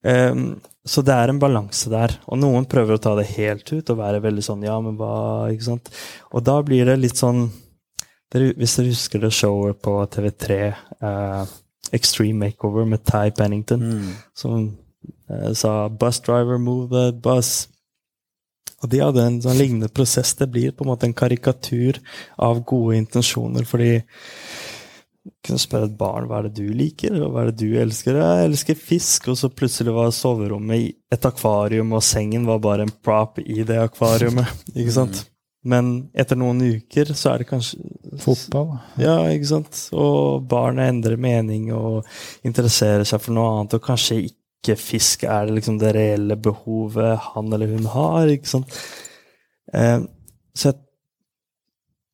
Um, så det er en balanse der. Og noen prøver å ta det helt ut og være veldig sånn 'ja, men hva' Ikke sant? Og da blir det litt sånn Hvis dere husker det showet på TV3 uh, Extreme Makeover med Ty Pennington, mm. som eh, sa 'bus driver, move the bus'. Og de hadde en sånn lignende prosess. Det blir på en måte en karikatur av gode intensjoner, fordi kunne spørre et barn hva er det du liker, og hva er det du elsker. Jeg elsker fisk, og så plutselig var soverommet i et akvarium, og sengen var bare en prop i det akvariumet. ikke sant? Mm. Men etter noen uker så er det kanskje Fotball. Ja, ikke sant. Og barnet endrer mening og interesserer seg for noe annet, og kanskje ikke fisk er det liksom det reelle behovet han eller hun har, ikke sant. Eh, så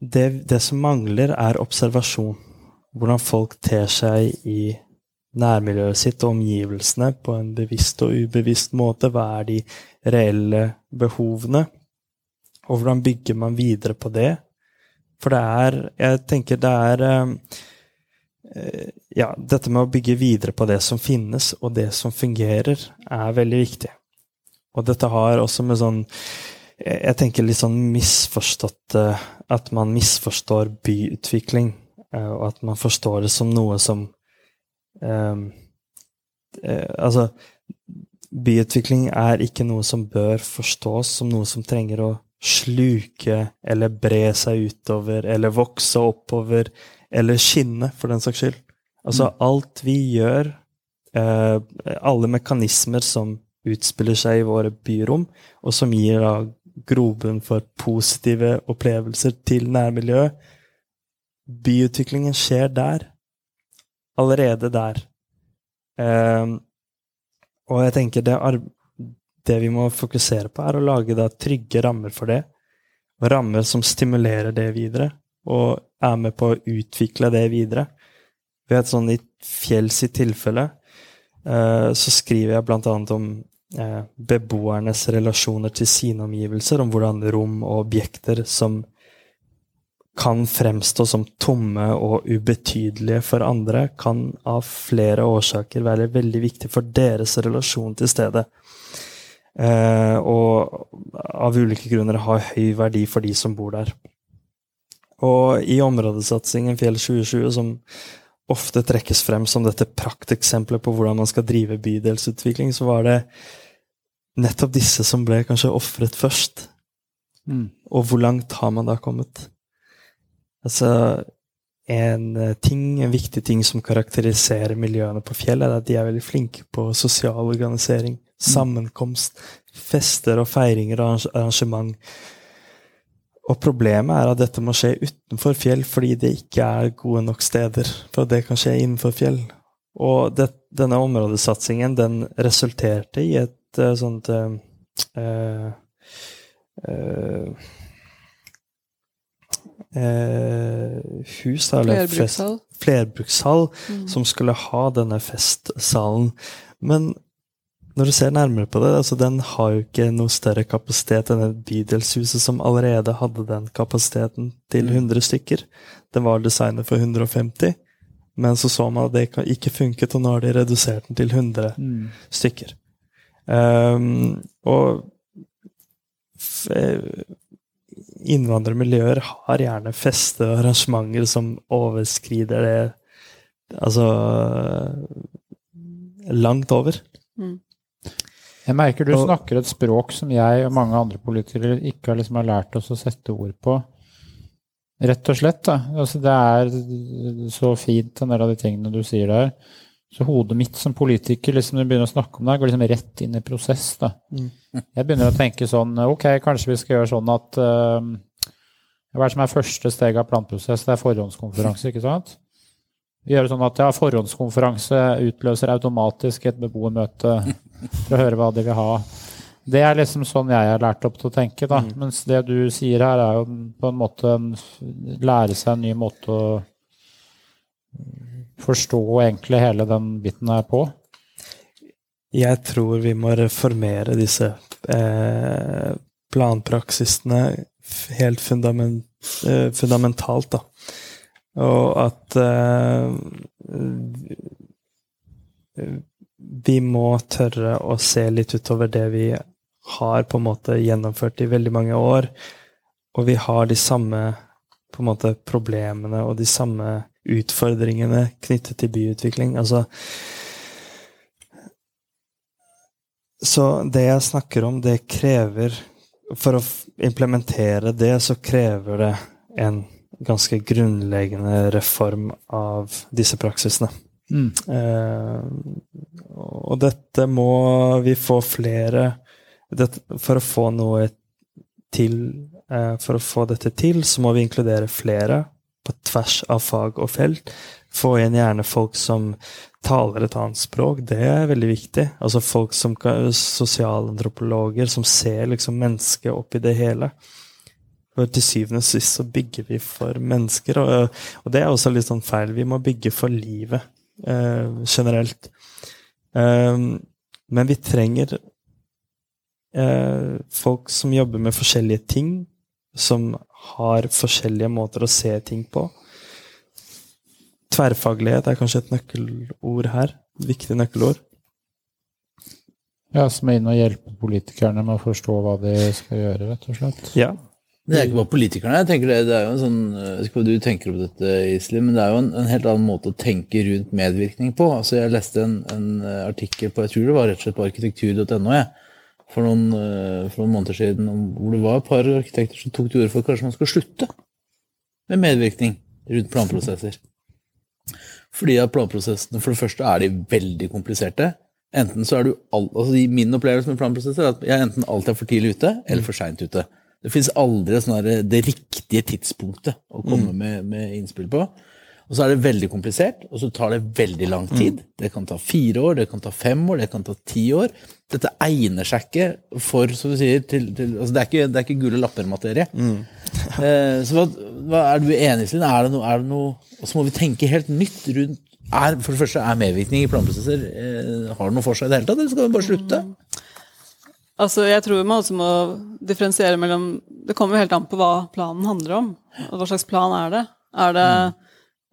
det, det som mangler, er observasjon. Hvordan folk ter seg i nærmiljøet sitt og omgivelsene på en bevisst og ubevisst måte. Hva er de reelle behovene? Og hvordan bygger man videre på det? For det er Jeg tenker det er eh, Ja, dette med å bygge videre på det som finnes, og det som fungerer, er veldig viktig. Og dette har også med sånn Jeg tenker litt sånn misforstått At man misforstår byutvikling, eh, og at man forstår det som noe som um, Altså Byutvikling er ikke noe som bør forstås som noe som trenger å sluke eller bre seg utover eller vokse oppover eller skinne, for den saks skyld. Altså mm. alt vi gjør, eh, alle mekanismer som utspiller seg i våre byrom, og som gir da grobunn for positive opplevelser til nærmiljøet, byutviklingen skjer der. Allerede der. Eh, og jeg tenker det, det vi må fokusere på, er å lage da trygge rammer for det. Og rammer som stimulerer det videre, og er med på å utvikle det videre. Ved sånn i Fjells tilfelle eh, så skriver jeg blant annet om eh, beboernes relasjoner til sine omgivelser, om hvordan rom og objekter som kan fremstå som tomme og ubetydelige for andre, kan av flere årsaker være veldig viktig for deres relasjon til stedet. Eh, og av ulike grunner ha høy verdi for de som bor der. Og i områdesatsingen Fjell 2020, som ofte trekkes frem som dette prakteksempelet på hvordan man skal drive bydelsutvikling, så var det nettopp disse som ble kanskje ofret først. Mm. Og hvor langt har man da kommet? Altså, en ting, en viktig ting som karakteriserer miljøene på Fjell, er at de er veldig flinke på sosial organisering sammenkomst, fester og feiringer og arrangement. Og problemet er at dette må skje utenfor fjell, fordi det ikke er gode nok steder for at det kan skje innenfor fjell. Og det, denne områdesatsingen den resulterte i et uh, sånt uh, uh, hus, eller flerbrukshall, flerbrukshall mm. som skulle ha denne festsalen. Men når du ser nærmere på det, altså den har jo ikke noe større kapasitet enn et bydelshuset som allerede hadde den kapasiteten til 100 mm. stykker. Den var designet for 150, men så så man at det ikke funket, og nå har de redusert den til 100 mm. stykker. Um, og innvandrermiljøer har gjerne feste og arrangementer som overskrider det altså langt over. Mm. Jeg merker du og, snakker et språk som jeg og mange andre politikere ikke har, liksom har lært oss å sette ord på. Rett og slett. da. Altså, det er så fint, en del av de tingene du sier der. Så hodet mitt som politiker, liksom, når du begynner å snakke om det, går liksom rett inn i prosess. da. Mm. Jeg begynner å tenke sånn Ok, kanskje vi skal gjøre sånn at uh, Hva er det som er første steg av planprosess? Det er forhåndskonferanse, ikke sant? Vi gjør det sånn at ja, forhåndskonferanse utløser automatisk et beboermøte for å høre hva de vil ha. Det er liksom sånn jeg er lært opp til å tenke, da. Mm. Mens det du sier her, er jo på en måte en, lære seg en ny måte å forstå egentlig hele den biten her på. Jeg tror vi må reformere disse eh, planpraksisene helt fundament, eh, fundamentalt, da. Og at eh, vi må tørre å se litt utover det vi har på en måte gjennomført i veldig mange år. Og vi har de samme på en måte problemene og de samme utfordringene knyttet til byutvikling. Altså Så det jeg snakker om, det krever For å implementere det, så krever det en ganske grunnleggende reform av disse praksisene. Mm. Eh, og dette må vi få flere dette, For å få noe til eh, For å få dette til, så må vi inkludere flere på tvers av fag og felt. Få inn gjerne folk som taler et annet språk. Det er veldig viktig. Altså folk som sosialantropologer som ser liksom mennesket oppi det hele. For til syvende og sist så bygger vi for mennesker, og, og, det er også litt sånn feil. Vi må bygge for livet eh, generelt. Um, men vi trenger eh, folk som jobber med forskjellige ting, som har forskjellige måter å se ting på. Tverrfaglighet er kanskje et nøkkelord her. Et Viktig nøkkelord. Ja, som er inne og hjelper politikerne med å forstå hva de skal gjøre, rett og slett. Ja, det er ikke bare politikerne. jeg tenker det, det er jo en sånn, jeg vet ikke hva du tenker om dette, Isli, men det er jo en, en, helt annen måte å tenke rundt medvirkning på. Altså, Jeg leste en, en artikkel på jeg tror det var rett og slett på arkitektur.no for, noen, eh, for noen måneder siden hvor det var et par arkitekter som tok til orde for at kanskje man skal slutte med medvirkning rundt planprosesser. Fordi at planprosessene for det første er de veldig kompliserte. Enten så er du all, altså Min opplevelse med planprosesser er at jeg enten alltid er for tidlig ute eller for seint ute. Det fins aldri sånn det riktige tidspunktet å komme mm. med, med, innspill på. Og så er det veldig komplisert, og så tar det veldig lang tid. Mm. Det kan ta fire år, det kan ta fem år, det kan ta ti år. Dette egner seg ikke for, som du sier, til, til altså det, er ikke, det er ikke gule lapper-materie. Mm. eh, så hva, hva, er du enig i? Er det noe, er det noe Og så må vi tenke helt nytt rundt er, For det første, er medvirkning i planprosesser eh, Har det noe for seg i det hele tatt, eller skal vi bare slutte? Mm. Altså, jeg tror man også må differensiere mellom Det kommer jo helt an på hva planen handler om. Og hva slags plan er det? Er det eh,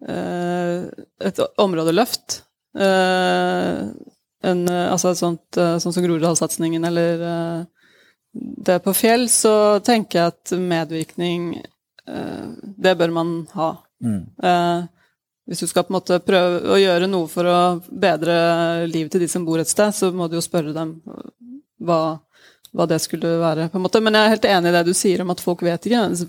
et områdeløft? Eh, en, altså et sånt eh, sånn som Groruddalssatsingen eller eh, det på Fjell, så tenker jeg at medvirkning eh, Det bør man ha. Mm. Eh, hvis du skal på en måte prøve å gjøre noe for å bedre livet til de som bor et sted, så må du jo spørre dem hva hva det skulle være. på en måte. Men jeg er helt enig i det du sier om at folk vet ikke nødvendigvis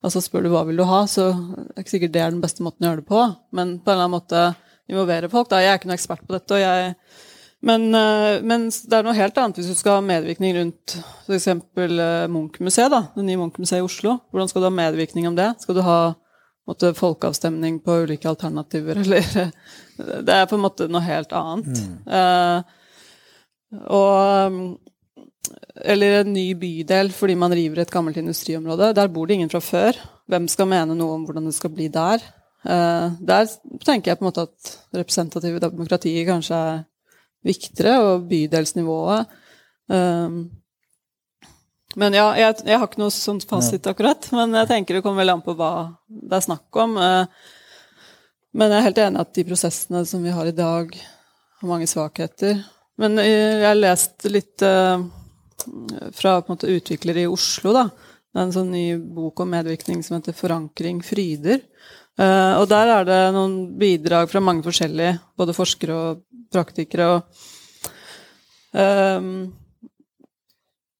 hva Altså Spør du hva vil du ha, så er det ikke sikkert det er den beste måten å gjøre det på. Men på en eller annen måte involvere folk. da, Jeg er ikke noen ekspert på dette. og jeg men, eh, men, det er noe helt annet hvis du skal ha medvirkning rundt f.eks. Eh, Munch-museet. Det nye Munch-museet i Oslo. Hvordan skal du ha medvirkning om det? Skal du ha måtte, folkeavstemning på ulike alternativer, eller Det er på en måte noe helt annet. Mm. Uh, og eller en ny bydel fordi man river et gammelt industriområde. Der bor det ingen fra før. Hvem skal mene noe om hvordan det skal bli der? Uh, der tenker jeg på en måte at representative demokratier kanskje er viktigere, og bydelsnivået. Um, men ja, jeg, jeg, har ikke noe sånt fasit akkurat, men jeg tenker det kommer veldig an på hva det er snakk om. Uh, men jeg er helt enig at de prosessene som vi har i dag, har mange svakheter. Men jeg har lest litt fra på en måte utviklere i Oslo. da. Det er en sånn ny bok om medvirkning som heter 'Forankring fryder'. Uh, og der er det noen bidrag fra mange forskjellige, både forskere og praktikere. og um,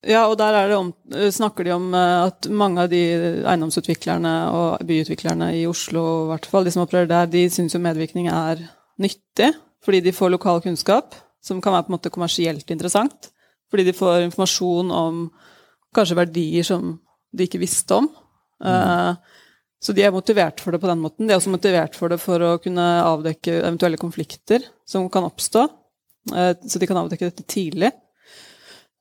ja, og der om, snakker de om at mange av de eiendomsutviklerne og byutviklerne i Oslo, i hvert fall, de som opererer der, de syns jo medvirkning er nyttig, fordi de får lokal kunnskap, som kan være på en måte kommersielt interessant. Fordi de får informasjon om kanskje verdier som de ikke visste om. Mm. Så de er motivert for det på den måten. De er også motivert for det for å kunne avdekke eventuelle konflikter som kan oppstå. Så de kan avdekke dette tidlig.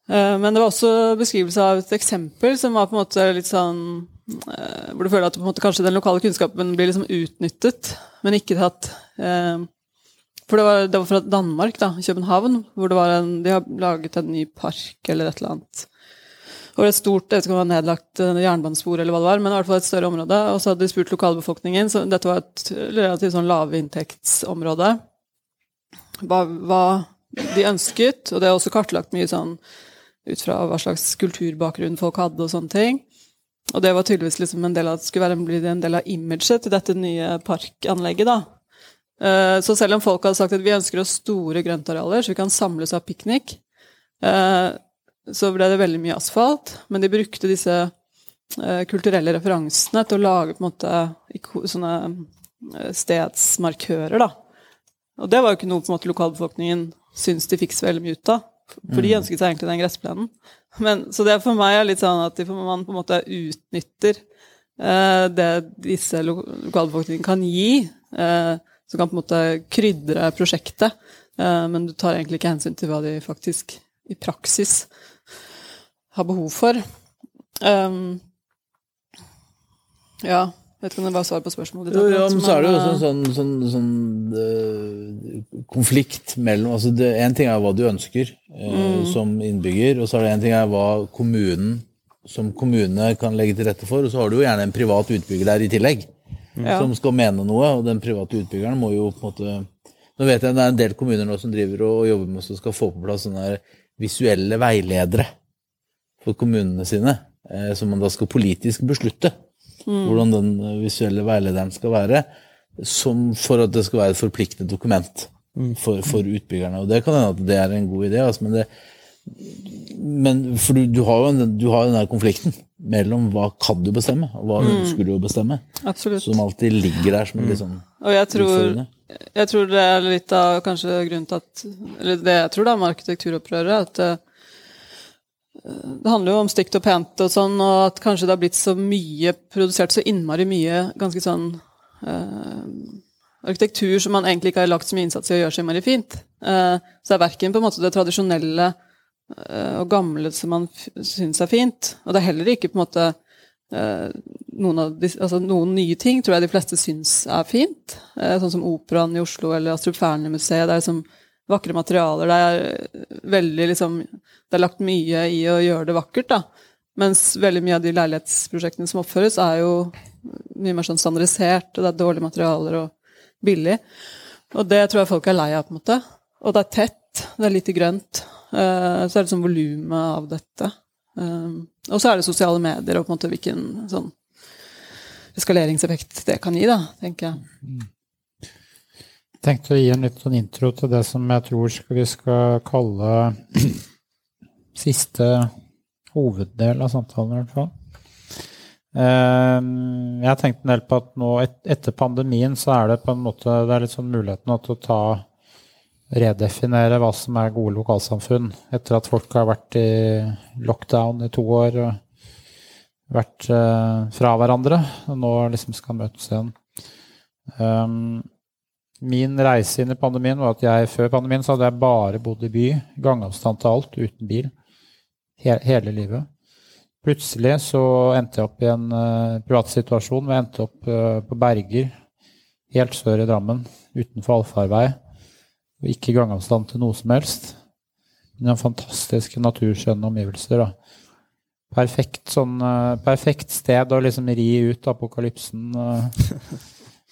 Men det var også beskrivelse av et eksempel som var på en måte litt sånn Hvor du føler at måte, kanskje den lokale kunnskapen blir liksom utnyttet, men ikke tatt For det var, det var fra Danmark, da, København, hvor det var en, de har laget en ny park eller et eller annet over et stort jeg vet ikke om det var nedlagt eh, jernbanespor, eller hva det var, men i hvert fall et større område. Og så hadde de spurt lokalbefolkningen, så dette var et relativt sånn lavinntektsområde, hva, hva de ønsket. Og det er også kartlagt mye sånn ut fra hva slags kulturbakgrunn folk hadde og sånne ting. Og det var tydeligvis liksom en del av, skulle være bli en del av imaget til dette nye parkanlegget, da. Eh, så selv om folk hadde sagt at vi ønsker oss store grøntarealer, så vi kan samles av piknik, eh, så ble det veldig mye asfalt, men de brukte disse eh, kulturelle referansene til å lage på en måte sånne stedsmarkører, da. Og det var jo ikke noe måte lokalbefolkningen syntes de fikk så veldig mye ut av. For de mm. ønsket seg egentlig den gressplenen. Men, så det for meg er litt sånn at man på en måte utnytter eh, det disse lokalbefolkningen kan gi, eh, som kan på en måte krydre prosjektet, eh, men du tar egentlig ikke hensyn til hva de faktisk i praksis har behov for. Um, ja, vet ikke om det var svar på spørsmålet ditt. Ja, men så er det jo også en sånn, sånn, sånn uh, konflikt mellom altså det, En ting er hva du ønsker uh, mm. som innbygger, og så er det en ting er hva kommunen som kommune kan legge til rette for, og så har du jo gjerne en privat utbygger der i tillegg. Mm. Som skal mene noe, og den private utbyggeren må jo på en måte Nå vet jeg det er en del kommuner nå som driver og jobber med å skal få på plass sånne visuelle veiledere for kommunene sine, eh, som man da skal politisk beslutte mm. hvordan den visuelle veilederen skal være, som for at det skal være et forpliktende dokument mm. for, for utbyggerne. Og det kan hende at det er en god idé, altså, men, det, men for du, du, har jo den, du har den der konflikten mellom hva kan du bestemme, og hva mm. ønsker du å bestemme. Absolutt. Som alltid ligger der som en litt sånn Og jeg tror, jeg tror det er litt av kanskje grunnen til at Eller det jeg tror da med arkitekturopprøret, at eh, det handler jo om stygt og pent og sånn, og at kanskje det har blitt så mye produsert så innmari mye ganske sånn eh, arkitektur som man egentlig ikke har lagt så mye innsats i å gjøre så innmari fint. Eh, så det er verken på en måte det tradisjonelle og gamle som man syns er fint, og det er heller ikke på en måte eh, noen, de, altså noen, nye ting tror jeg de fleste syns er fint, eh, sånn som Operaen i Oslo eller Astrup Fearnley-museet. Det er liksom vakre materialer. Det er veldig liksom Det er lagt mye i å gjøre det vakkert, da. Mens veldig mye av de leilighetsprosjektene som oppføres, er jo mye mer sånn standardisert, og det er dårlige materialer og billig. Og det tror jeg folk er lei av, på en måte. Og det er tett, det er lite grønt. Uh, så er det sånn volumet av dette. Um, og så er det sosiale medier og på en måte hvilken sånn eskaleringseffekt det kan gi, da, tenker jeg. Jeg tenkte å gi en litt sånn intro til det som jeg tror vi skal kalle siste hoveddel av samtalen, i hvert fall. Ehm, jeg har tenkt en del på at nå etter pandemien så er det på en måte det er litt sånn muligheten til å ta redefinere hva som er gode lokalsamfunn. Etter at folk har vært i lockdown i to år og vært eh, fra hverandre, og nå liksom skal møtes igjen. Um, Min reise inn i pandemien var at jeg før pandemien så hadde jeg bare bodd i by. Gangavstand til alt, uten bil. He hele livet. Plutselig så endte jeg opp i en uh, privat situasjon hvor jeg endte opp uh, på Berger, helt sør i Drammen, utenfor allfarvei. Og ikke gangavstand til noe som helst. Men fantastiske naturskjønne omgivelser. da. Perfekt, sånn, uh, perfekt sted å liksom ri ut apokalypsen. Uh,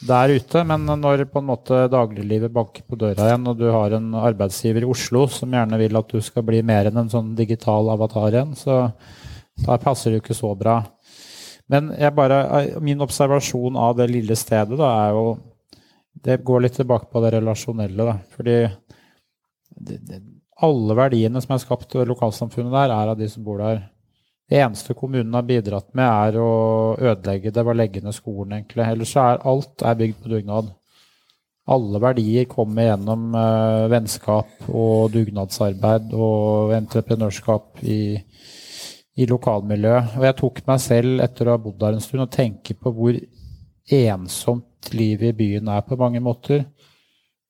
der ute, men når på en måte dagliglivet banker på døra igjen, og du har en arbeidsgiver i Oslo som gjerne vil at du skal bli mer enn en sånn digital avatar igjen, så da passer det jo ikke så bra. Men bare, min observasjon av det lille stedet da, er jo Det går litt tilbake på det relasjonelle. Da, fordi det, det, alle verdiene som er skapt i lokalsamfunnet der, er av de som bor der. Det eneste kommunen har bidratt med, er å ødelegge det ved å legge ned skolen, egentlig. Ellers er alt er bygd på dugnad. alle verdier kommer gjennom eh, vennskap og dugnadsarbeid og entreprenørskap i, i lokalmiljøet. Og jeg tok meg selv, etter å ha bodd der en stund, og tenke på hvor ensomt livet i byen er på mange måter.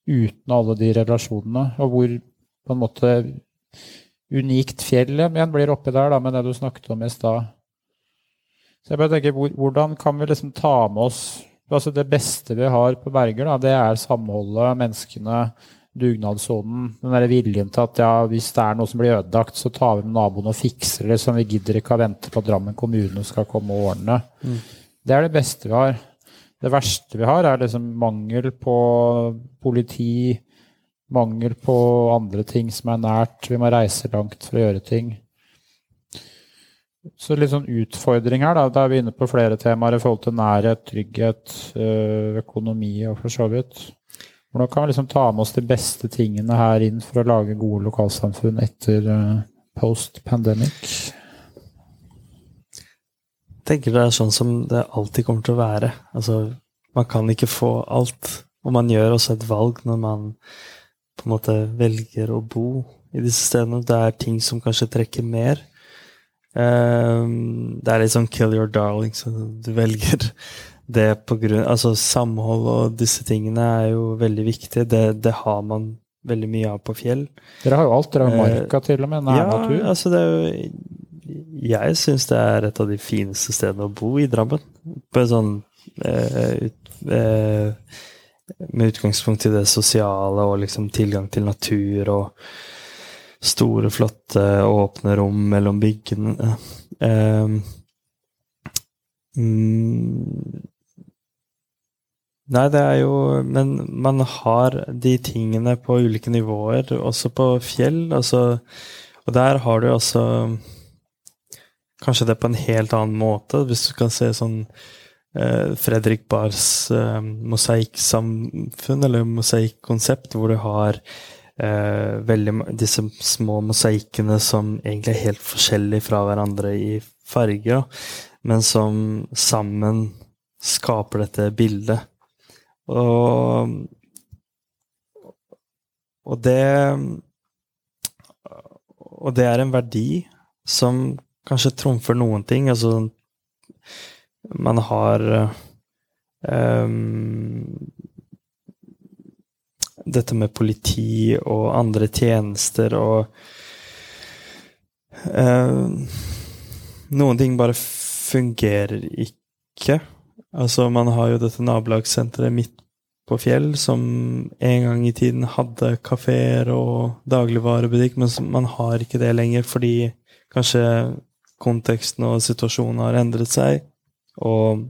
Uten alle de relasjonene. Og hvor på en måte unikt fjellet igjen blir oppi der da, med det du snakket om i stad. Så jeg bare tenker, Hvordan kan vi liksom ta med oss altså Det beste vi har på Berger, da, det er samholdet, menneskene, dugnadsånden. Den der viljen til at ja, hvis det er noe som blir ødelagt, så tar vi med naboen og fikser det. Liksom. Vi gidder ikke å vente på at Drammen kommune skal komme og ordne. Mm. Det er det beste vi har. Det verste vi har, er liksom mangel på politi, mangel på andre ting som er nært. Vi må reise langt for å gjøre ting. Så litt sånn utfordring her, da. Da er vi inne på flere temaer i forhold til nærhet, trygghet, øh, økonomi og for så vidt. Hvordan kan vi liksom ta med oss de beste tingene her inn for å lage gode lokalsamfunn etter øh, post pandemic? Tenker det er sånn som det alltid kommer til å være. Altså, man kan ikke få alt. Og man gjør også et valg når man på en måte velger å bo i disse stedene. Det er ting som kanskje trekker mer Um, det er litt sånn kill your darling, så du velger det på grunn Altså samhold og disse tingene er jo veldig viktige. Det, det har man veldig mye av på fjell. Dere har jo alt. Dere har eh, marka til og med. Nær ja, natur. Altså det er jo, jeg syns det er et av de fineste stedene å bo i Drammen. På en sånn uh, ut, uh, Med utgangspunkt i det sosiale og liksom tilgang til natur og store, flotte, åpne rom mellom byggene. Eh, mm, Nei, det er jo Men man har de tingene på ulike nivåer, også på fjell. Altså, og der har du også Kanskje det på en helt annen måte, hvis du kan se sånn eh, Fredrik Bars eh, mosaikksamfunn, eller mosaikkonsept, hvor du har eh, veldig, disse små mosaikkene som egentlig er helt forskjellige fra hverandre i farge, men som sammen skaper dette bildet. Og, og det Og det er en verdi som kanskje trumfer noen ting. Altså, man har um, dette med politi og andre tjenester og um, Noen ting bare fungerer ikke. Altså, man har jo dette nabolagssenteret midt på Fjell, som en gang i tiden hadde kafeer og dagligvarebutikk, men man har ikke det lenger fordi kanskje konteksten og situasjonen har endret seg. Og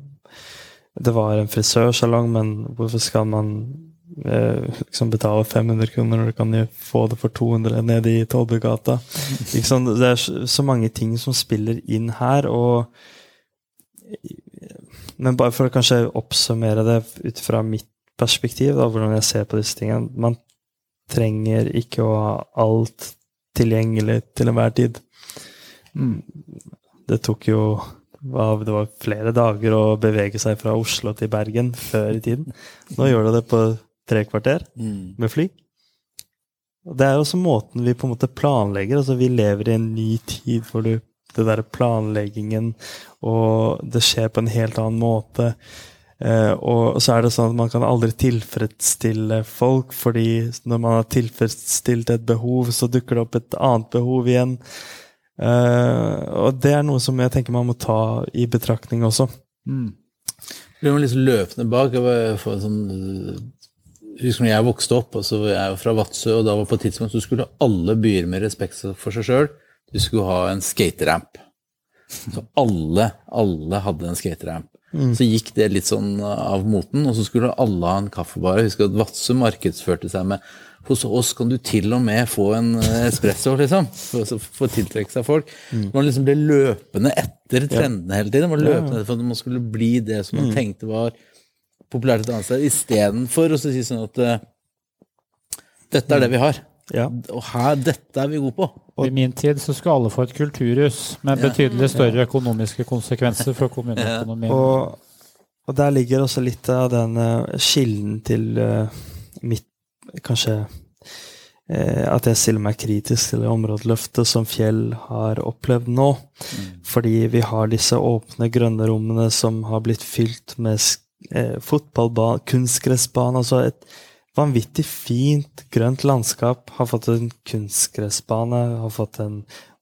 det var en frisørsalong, men hvorfor skal man eh, liksom betale 500 kroner når du kan få det for 200 nede i Tollbugata. Det er så mange ting som spiller inn her, og Men bare for å kanskje oppsummere det ut fra mitt perspektiv, da, hvordan jeg ser på disse tingene Man trenger ikke å ha alt tilgjengelig til enhver tid. Mm. Det tok jo det var flere dager å bevege seg fra Oslo til Bergen før i tiden. Nå gjør du det på tre kvarter mm. med fly. Det er også måten vi på en måte planlegger. altså Vi lever i en ny tid hvor du, det der planleggingen og det skjer på en helt annen måte. Eh, og så er det sånn at man kan aldri tilfredsstille folk, fordi når man har tilfredsstilt et behov, så dukker det opp et annet behov igjen. Eh, og det er noe som jeg tenker man må ta i betraktning også. Mm. Blir man liksom løpende bak? Jeg får en sånn husker når jeg vokste opp, og så var jeg fra Vadsø, og da var på et tidspunkt så skulle alle byer med respekt for seg sjøl Du skulle ha en skateramp. Så alle, alle hadde en skateramp. Mm. Så gikk det litt sånn av moten, og så skulle alle ha en kaffebar. Jeg husker at Vadsø markedsførte seg med hos oss kan du til og med få en espresso, liksom. For, for å tiltrekke seg folk. Mm. Man liksom ble løpende etter trendene hele tiden. Man, løpende for at man skulle bli det som man mm. tenkte var populært et annet sted, istedenfor å si sånn at uh, dette er det vi har. Ja. Og her, dette er vi gode på. Og I min tid så skulle alle få et kulturhus med betydelig større økonomiske konsekvenser for kommuneøkonomien. Og, og, der ligger også litt av den uh, kilden til uh, mitt Kanskje eh, at jeg stiller meg kritisk til det områdeløftet som Fjell har opplevd nå. Fordi vi har disse åpne, grønne rommene som har blitt fylt med eh, fotballbane, kunstgressbane. Altså et vanvittig fint, grønt landskap. Har fått en kunstgressbane, har fått en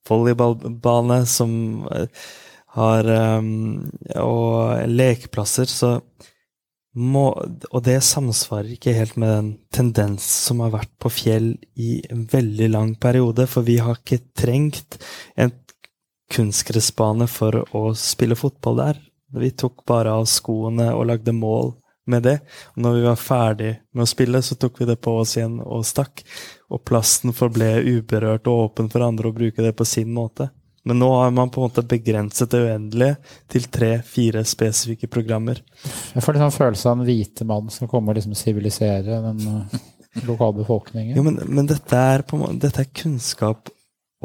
volleyballbane som eh, har um, Og lekeplasser. Så må, og det samsvarer ikke helt med den tendens som har vært på Fjell i en veldig lang periode, for vi har ikke trengt en kunstgressbane for å spille fotball der. Vi tok bare av skoene og lagde mål med det. Og når vi var ferdig med å spille, så tok vi det på oss igjen og stakk. Og plasten forble uberørt og åpen for andre å bruke det på sin måte. Men nå har man på en måte begrenset det uendelige til tre-fire spesifikke programmer. Jeg får litt sånn følelse av en hvite mann som kommer og liksom sivilisere den uh, lokalbefolkningen. Jo, men, men dette, er på, dette er kunnskap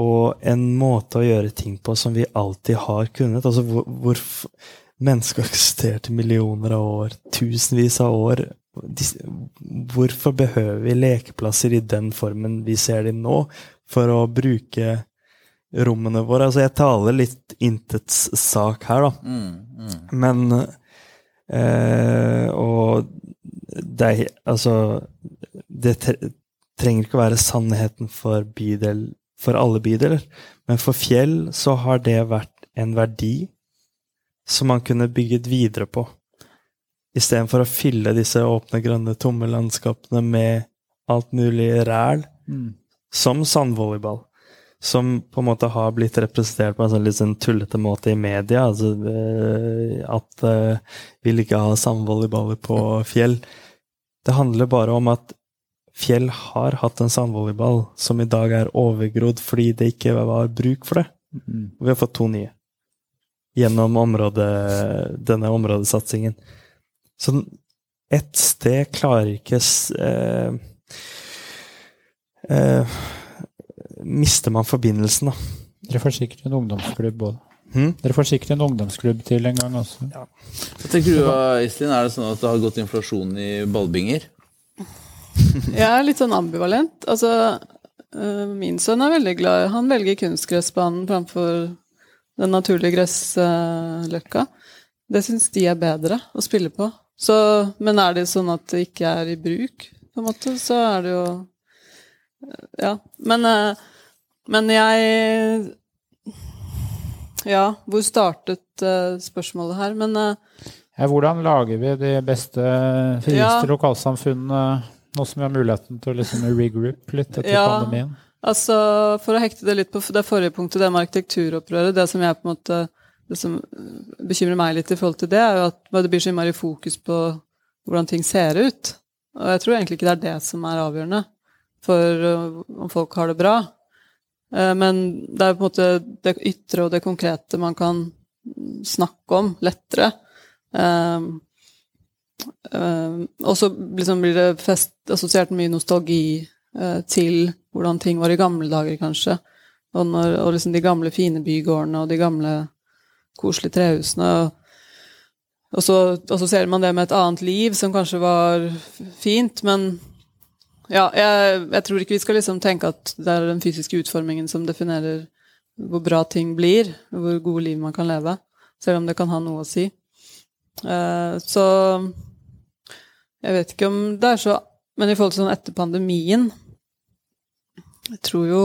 og en måte å gjøre ting på som vi alltid har kunnet. Altså hvor, hvor mennesker har eksistert i millioner av år, tusenvis av år. Hvorfor behøver vi lekeplasser i den formen vi ser dem nå, for å bruke rommene våre. Altså, jeg taler litt intets sak her, da. Mm, mm. Men eh, Og det er Altså Det trenger ikke å være sannheten for bydel for alle bydeler, men for Fjell så har det vært en verdi som man kunne bygget videre på. Istedenfor å fylle disse åpne, grønne, tomme landskapene med alt mulig ræl, Mm. som sandvolleyball som på en måte har blitt representert på en sånn litt sånn tullete måte i media. Altså eh, at uh, vil ikke ha sandvolleyballer på Fjell. Det handler bare om at Fjell har hatt en sandvolleyball som i dag er overgrodd fordi det ikke var bruk for det. Og Vi har fått to nye gjennom området, denne områdesatsingen. Så ett sted klarer ikke eh, eh, mister man forbindelsen, da. Dere får sikkert en ungdomsklubb òg. Hmm? Dere får sikkert en ungdomsklubb til en gang også. Hva tenker du, Iselin? Er det sånn at det har gått inflasjon i ballbinger? Jeg er litt sånn ambivalent. Altså, øh, min sønn er veldig glad Han velger kunstgressbanen framfor den naturlige gressløkka. Det syns de er bedre å spille på. Så, men er det sånn at det ikke er i bruk, på en måte, så er det jo Ja. Men, øh, men jeg Ja, hvor startet øh, spørsmålet her? Men øh, Ja, hvordan lager vi de beste, frieste Ja. lokalsamfunnene nå som vi har muligheten til å liksom regroup litt etter Ja. pandemien? Altså, For å hekte det litt på det forrige punktet, det med arkitekturopprøret Det som jeg på en måte, det som bekymrer meg litt i forhold til det, er jo at det blir så innmari fokus på hvordan ting ser ut. Og jeg tror egentlig ikke det er det som er avgjørende for uh, om folk har det bra. Eh, Men det er på en måte det ytre og det konkrete man kan snakke om lettere. Um, og så liksom blir det fest, assosiert mye nostalgi eh, til hvordan ting var i gamle dager, kanskje. Og, når, og liksom de gamle, fine bygårdene og de gamle, koselige trehusene. Og så assosierer man det med et annet liv som kanskje var fint, men ja, jeg, jeg tror ikke vi skal liksom tenke at det er den fysiske utformingen som definerer hvor bra ting blir, hvor gode liv man kan leve, selv om det kan ha noe å si. Uh, så jeg vet ikke om det er så Men i forhold til sånn etter pandemien Jeg tror jo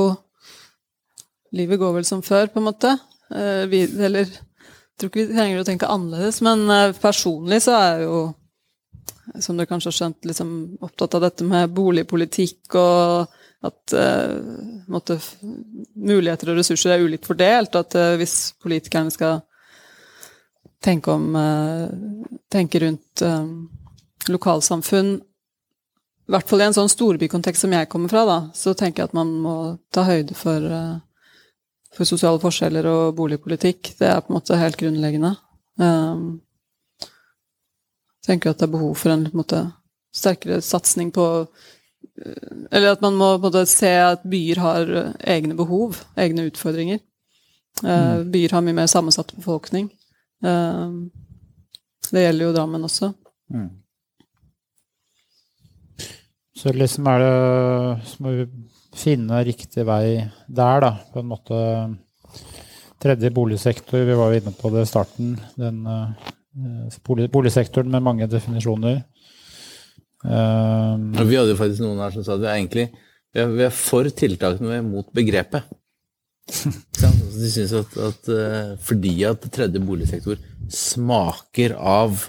livet går vel som før, på en måte. Uh, vi, eller jeg tror ikke vi trenger å tenke annerledes, men uh, personlig så er jo, som du kanskje har skjønt, liksom opptatt av dette med boligpolitikk og at uh, måtte, muligheter og ressurser er ulikt fordelt. At uh, hvis politikerne skal tenke om uh, Tenke rundt lokalsamfunn i hvert fall i en sånn storbykontekst som jeg kommer fra, da, så tenker jeg at man må ta høyde for, for sosiale forskjeller og boligpolitikk. Det er på en måte helt grunnleggende. Um, tenker at det er behov for en, på en måte, sterkere satsing på eh, Eller at man må måte se at byer har eh, egne behov, egne utfordringer. Mm. Byer har mye mer sammensatt befolkning. Det gjelder jo Drammen også. Så liksom er det Så må vi finne riktig vei der, da. På en måte Tredje boligsektor, vi var jo inne på det i starten. Den boligsektoren med mange definisjoner. Um, vi hadde jo faktisk noen her som sa at vi er egentlig vi er, vi er for tiltakene, vi er mot begrepet. De syns at, at uh, fordi at tredje boligsektor smaker av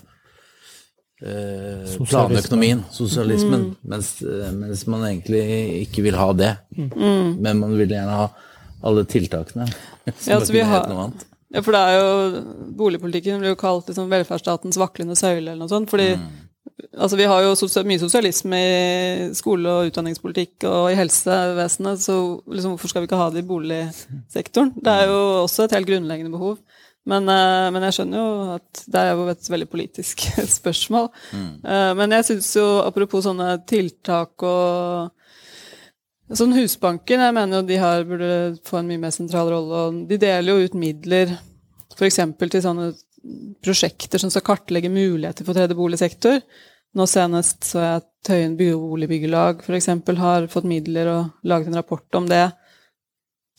eh, planøkonomien, sosialismen, mm. mens, eh, mens, man egentlig ikke vil ha det. Mm. Men man vil gjerne ha alle tiltakene. Ja, altså har, ja, for det er jo Boligpolitikken blir jo kalt liksom velferdsstatens vaklende søyle eller noe sånt. fordi mm. altså Vi har jo mye sosialisme i skole- og utdanningspolitikk og i helsevesenet, så liksom, hvorfor skal vi ikke ha det i boligsektoren? Det er jo også et helt grunnleggende behov. Men, uh, men, jeg skjønner jo at det er jo et veldig politisk spørsmål. Mm. Uh, men jeg syns jo, apropos sånne tiltak og Sånn Husbanken, jeg mener jo de her burde få en mye mer sentral rolle. og De deler jo ut midler f.eks. til sånne prosjekter som skal kartlegge muligheter for tredje boligsektor. Nå senest så jeg at Tøyen boligbyggelag f.eks. har fått midler og laget en rapport om det.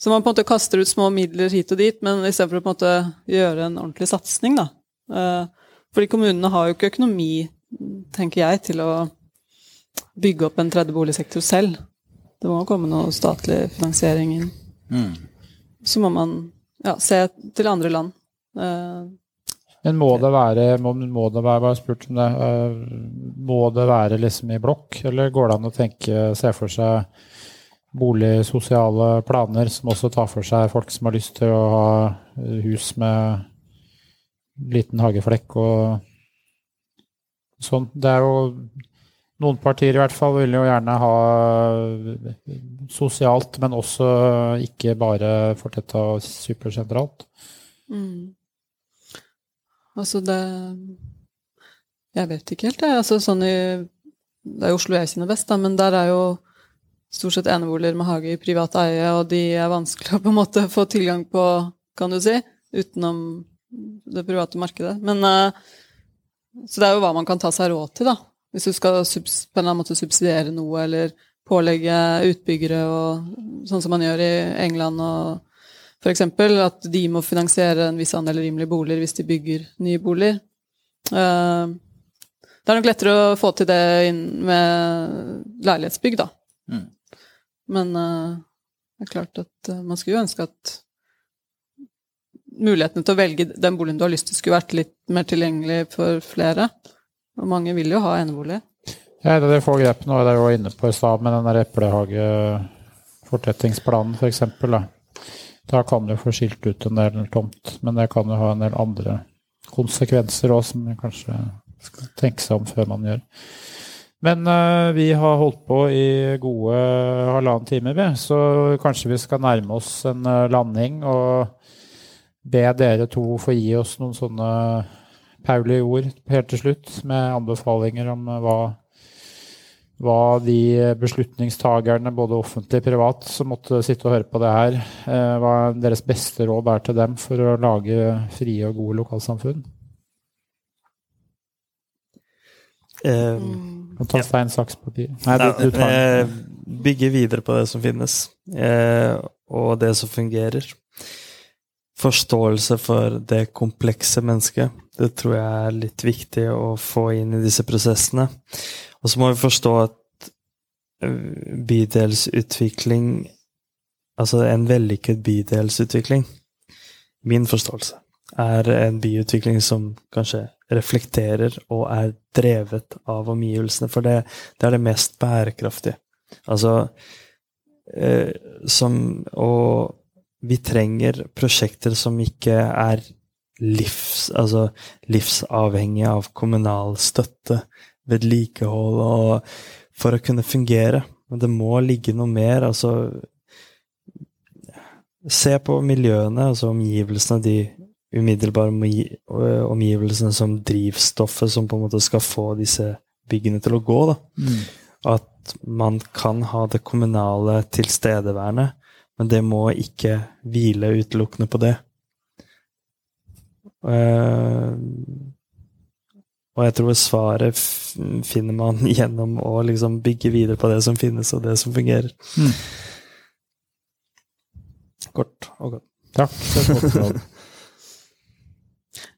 Så man på en måte kaster ut små midler hit og dit, men istedenfor å på en måte gjøre en ordentlig satsing, da. Eh, fordi kommunene har jo ikke økonomi, tenker jeg, til å bygge opp en tredje boligsektor selv. Det må komme noe statlig finansiering inn. Mm. Så må man ja, se til andre land. Eh, men må det være må, må det være, bare spurt om det, uh, må det være liksom i blokk, eller går det an å tenke, se for seg boligsosiale planer som også tar for seg folk som har lyst til å ha hus med liten hageflekk og sånn. Det er jo noen partier i hvert fall vil jo gjerne ha sosialt, men også ikke bare fortetta supersentralt. Mm. Altså det Jeg vet ikke helt, jeg. Altså sånn i Det er jo Oslo jeg kjenner best, da, men der er jo stort sett eneboliger med hage i privat eie, og de er vanskelig å på en måte få tilgang på, kan du si, utenom det private markedet. Men, uh, så det er jo hva man kan ta seg råd til, da. Hvis du skal på en eller annen måte subsidiere noe, eller pålegge utbyggere og sånn som man gjør i England og f.eks. at de må finansiere en viss andel rimelige boliger hvis de bygger nye boliger. Uh, det er nok lettere å få til det med leilighetsbygg, da. Mm. Men uh, det er klart at uh, man skulle jo ønske at mulighetene til å velge den boligen du har lyst til, skulle vært litt mer tilgjengelig for flere. Og mange vil jo ha enebolig. Ja, det er få grep nå, det er jo inne på i stad med den eplehagefortettingsplanen f.eks. Da. da kan du få skilt ut en del tomt, men det kan jo ha en del andre konsekvenser òg, som man kanskje skal tenke seg om før man gjør. Men uh, vi har holdt på i gode halvannen time, vi. Så kanskje vi skal nærme oss en uh, landing og be dere to få gi oss noen sånne Pauli ord helt til slutt, med anbefalinger om uh, hva, hva de beslutningstagerne, både offentlig og privat, som måtte sitte og høre på det her, hva deres beste råd er til dem for å lage frie og gode lokalsamfunn. Um, ta stein, saks, papir. Nei, du, du eh, bygge videre på det som finnes, eh, og det som fungerer. Forståelse for det komplekse mennesket. Det tror jeg er litt viktig å få inn i disse prosessene. Og så må vi forstå at eh, bydelsutvikling Altså en vellykket bydelsutvikling, min forståelse, er en byutvikling som kanskje reflekterer og er drevet av omgivelsene, for det, det er det mest bærekraftige. Altså eh, som Og vi trenger prosjekter som ikke er livs, altså livsavhengige av kommunal støtte, vedlikehold og For å kunne fungere. Men det må ligge noe mer. Altså Se på miljøene, altså omgivelsene, de umiddelbare omgivelsene som drivstoffet som på en måte skal få disse byggene til å gå. Da. Mm. At man kan ha det kommunale tilstedeværende, men det må ikke hvile utelukkende på det. Uh, Og jeg tror svaret finner man gjennom å liksom bygge videre på det som finnes, og det som fungerer. Mm. Kort og godt. Takk.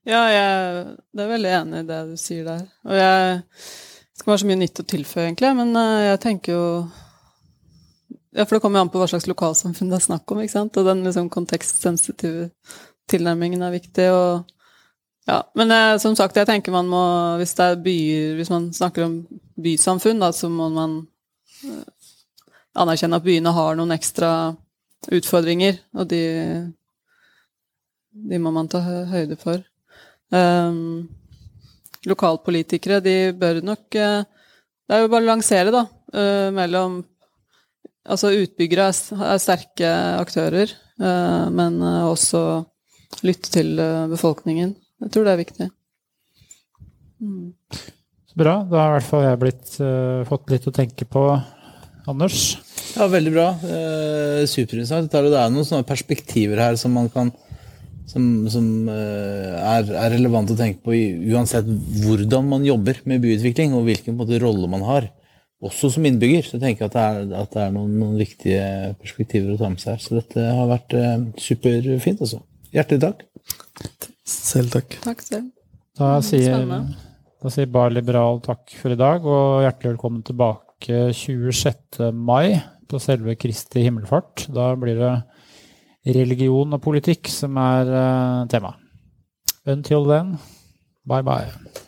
ja, jeg, er veldig enig i det du sier der. Og jeg det skal være så mye nytt å tilføye, egentlig, men eh, jeg tenker jo ja, for det kommer jo an på hva slags lokalsamfunn det er snakk om, ikke sant. Og den liksom kontekstsensitive tilnærmingen er viktig. og ja, Men eh, som sagt, jeg tenker man må Hvis det er byer Hvis man snakker om bysamfunn, da, så må man eh, anerkjenne at byene har noen ekstra utfordringer, og de, de må man ta høyde for. Um, lokalpolitikere, de bør nok eh, Det er jo bare å lansere, da, uh, mellom Altså, utbyggere er, er sterke aktører, uh, men også lytte til befolkningen. Jeg tror det er viktig. Mm. Bra. Da har i hvert fall jeg blitt, fått litt å tenke på, Anders. Ja, veldig bra. Eh, Superinteressant. Det er noen sånne perspektiver her som man kan som, som eh, er, er, relevant å tenke på uansett hvordan man jobber med byutvikling, og hvilken måte, rolle man har. Også som innbygger. Så jeg tenker at det er, at det er noen, noen, viktige perspektiver å ta med seg her. Så dette har vært eh, superfint, altså. Hjertelig takk. Selv takk. Takk selv. Da sier, da sier Bar Liberal takk for i dag, og hjertelig velkommen tilbake 26. mai på selve Kristi himmelfart. Da blir det religion og politikk som er uh, tema. Until then, bye bye.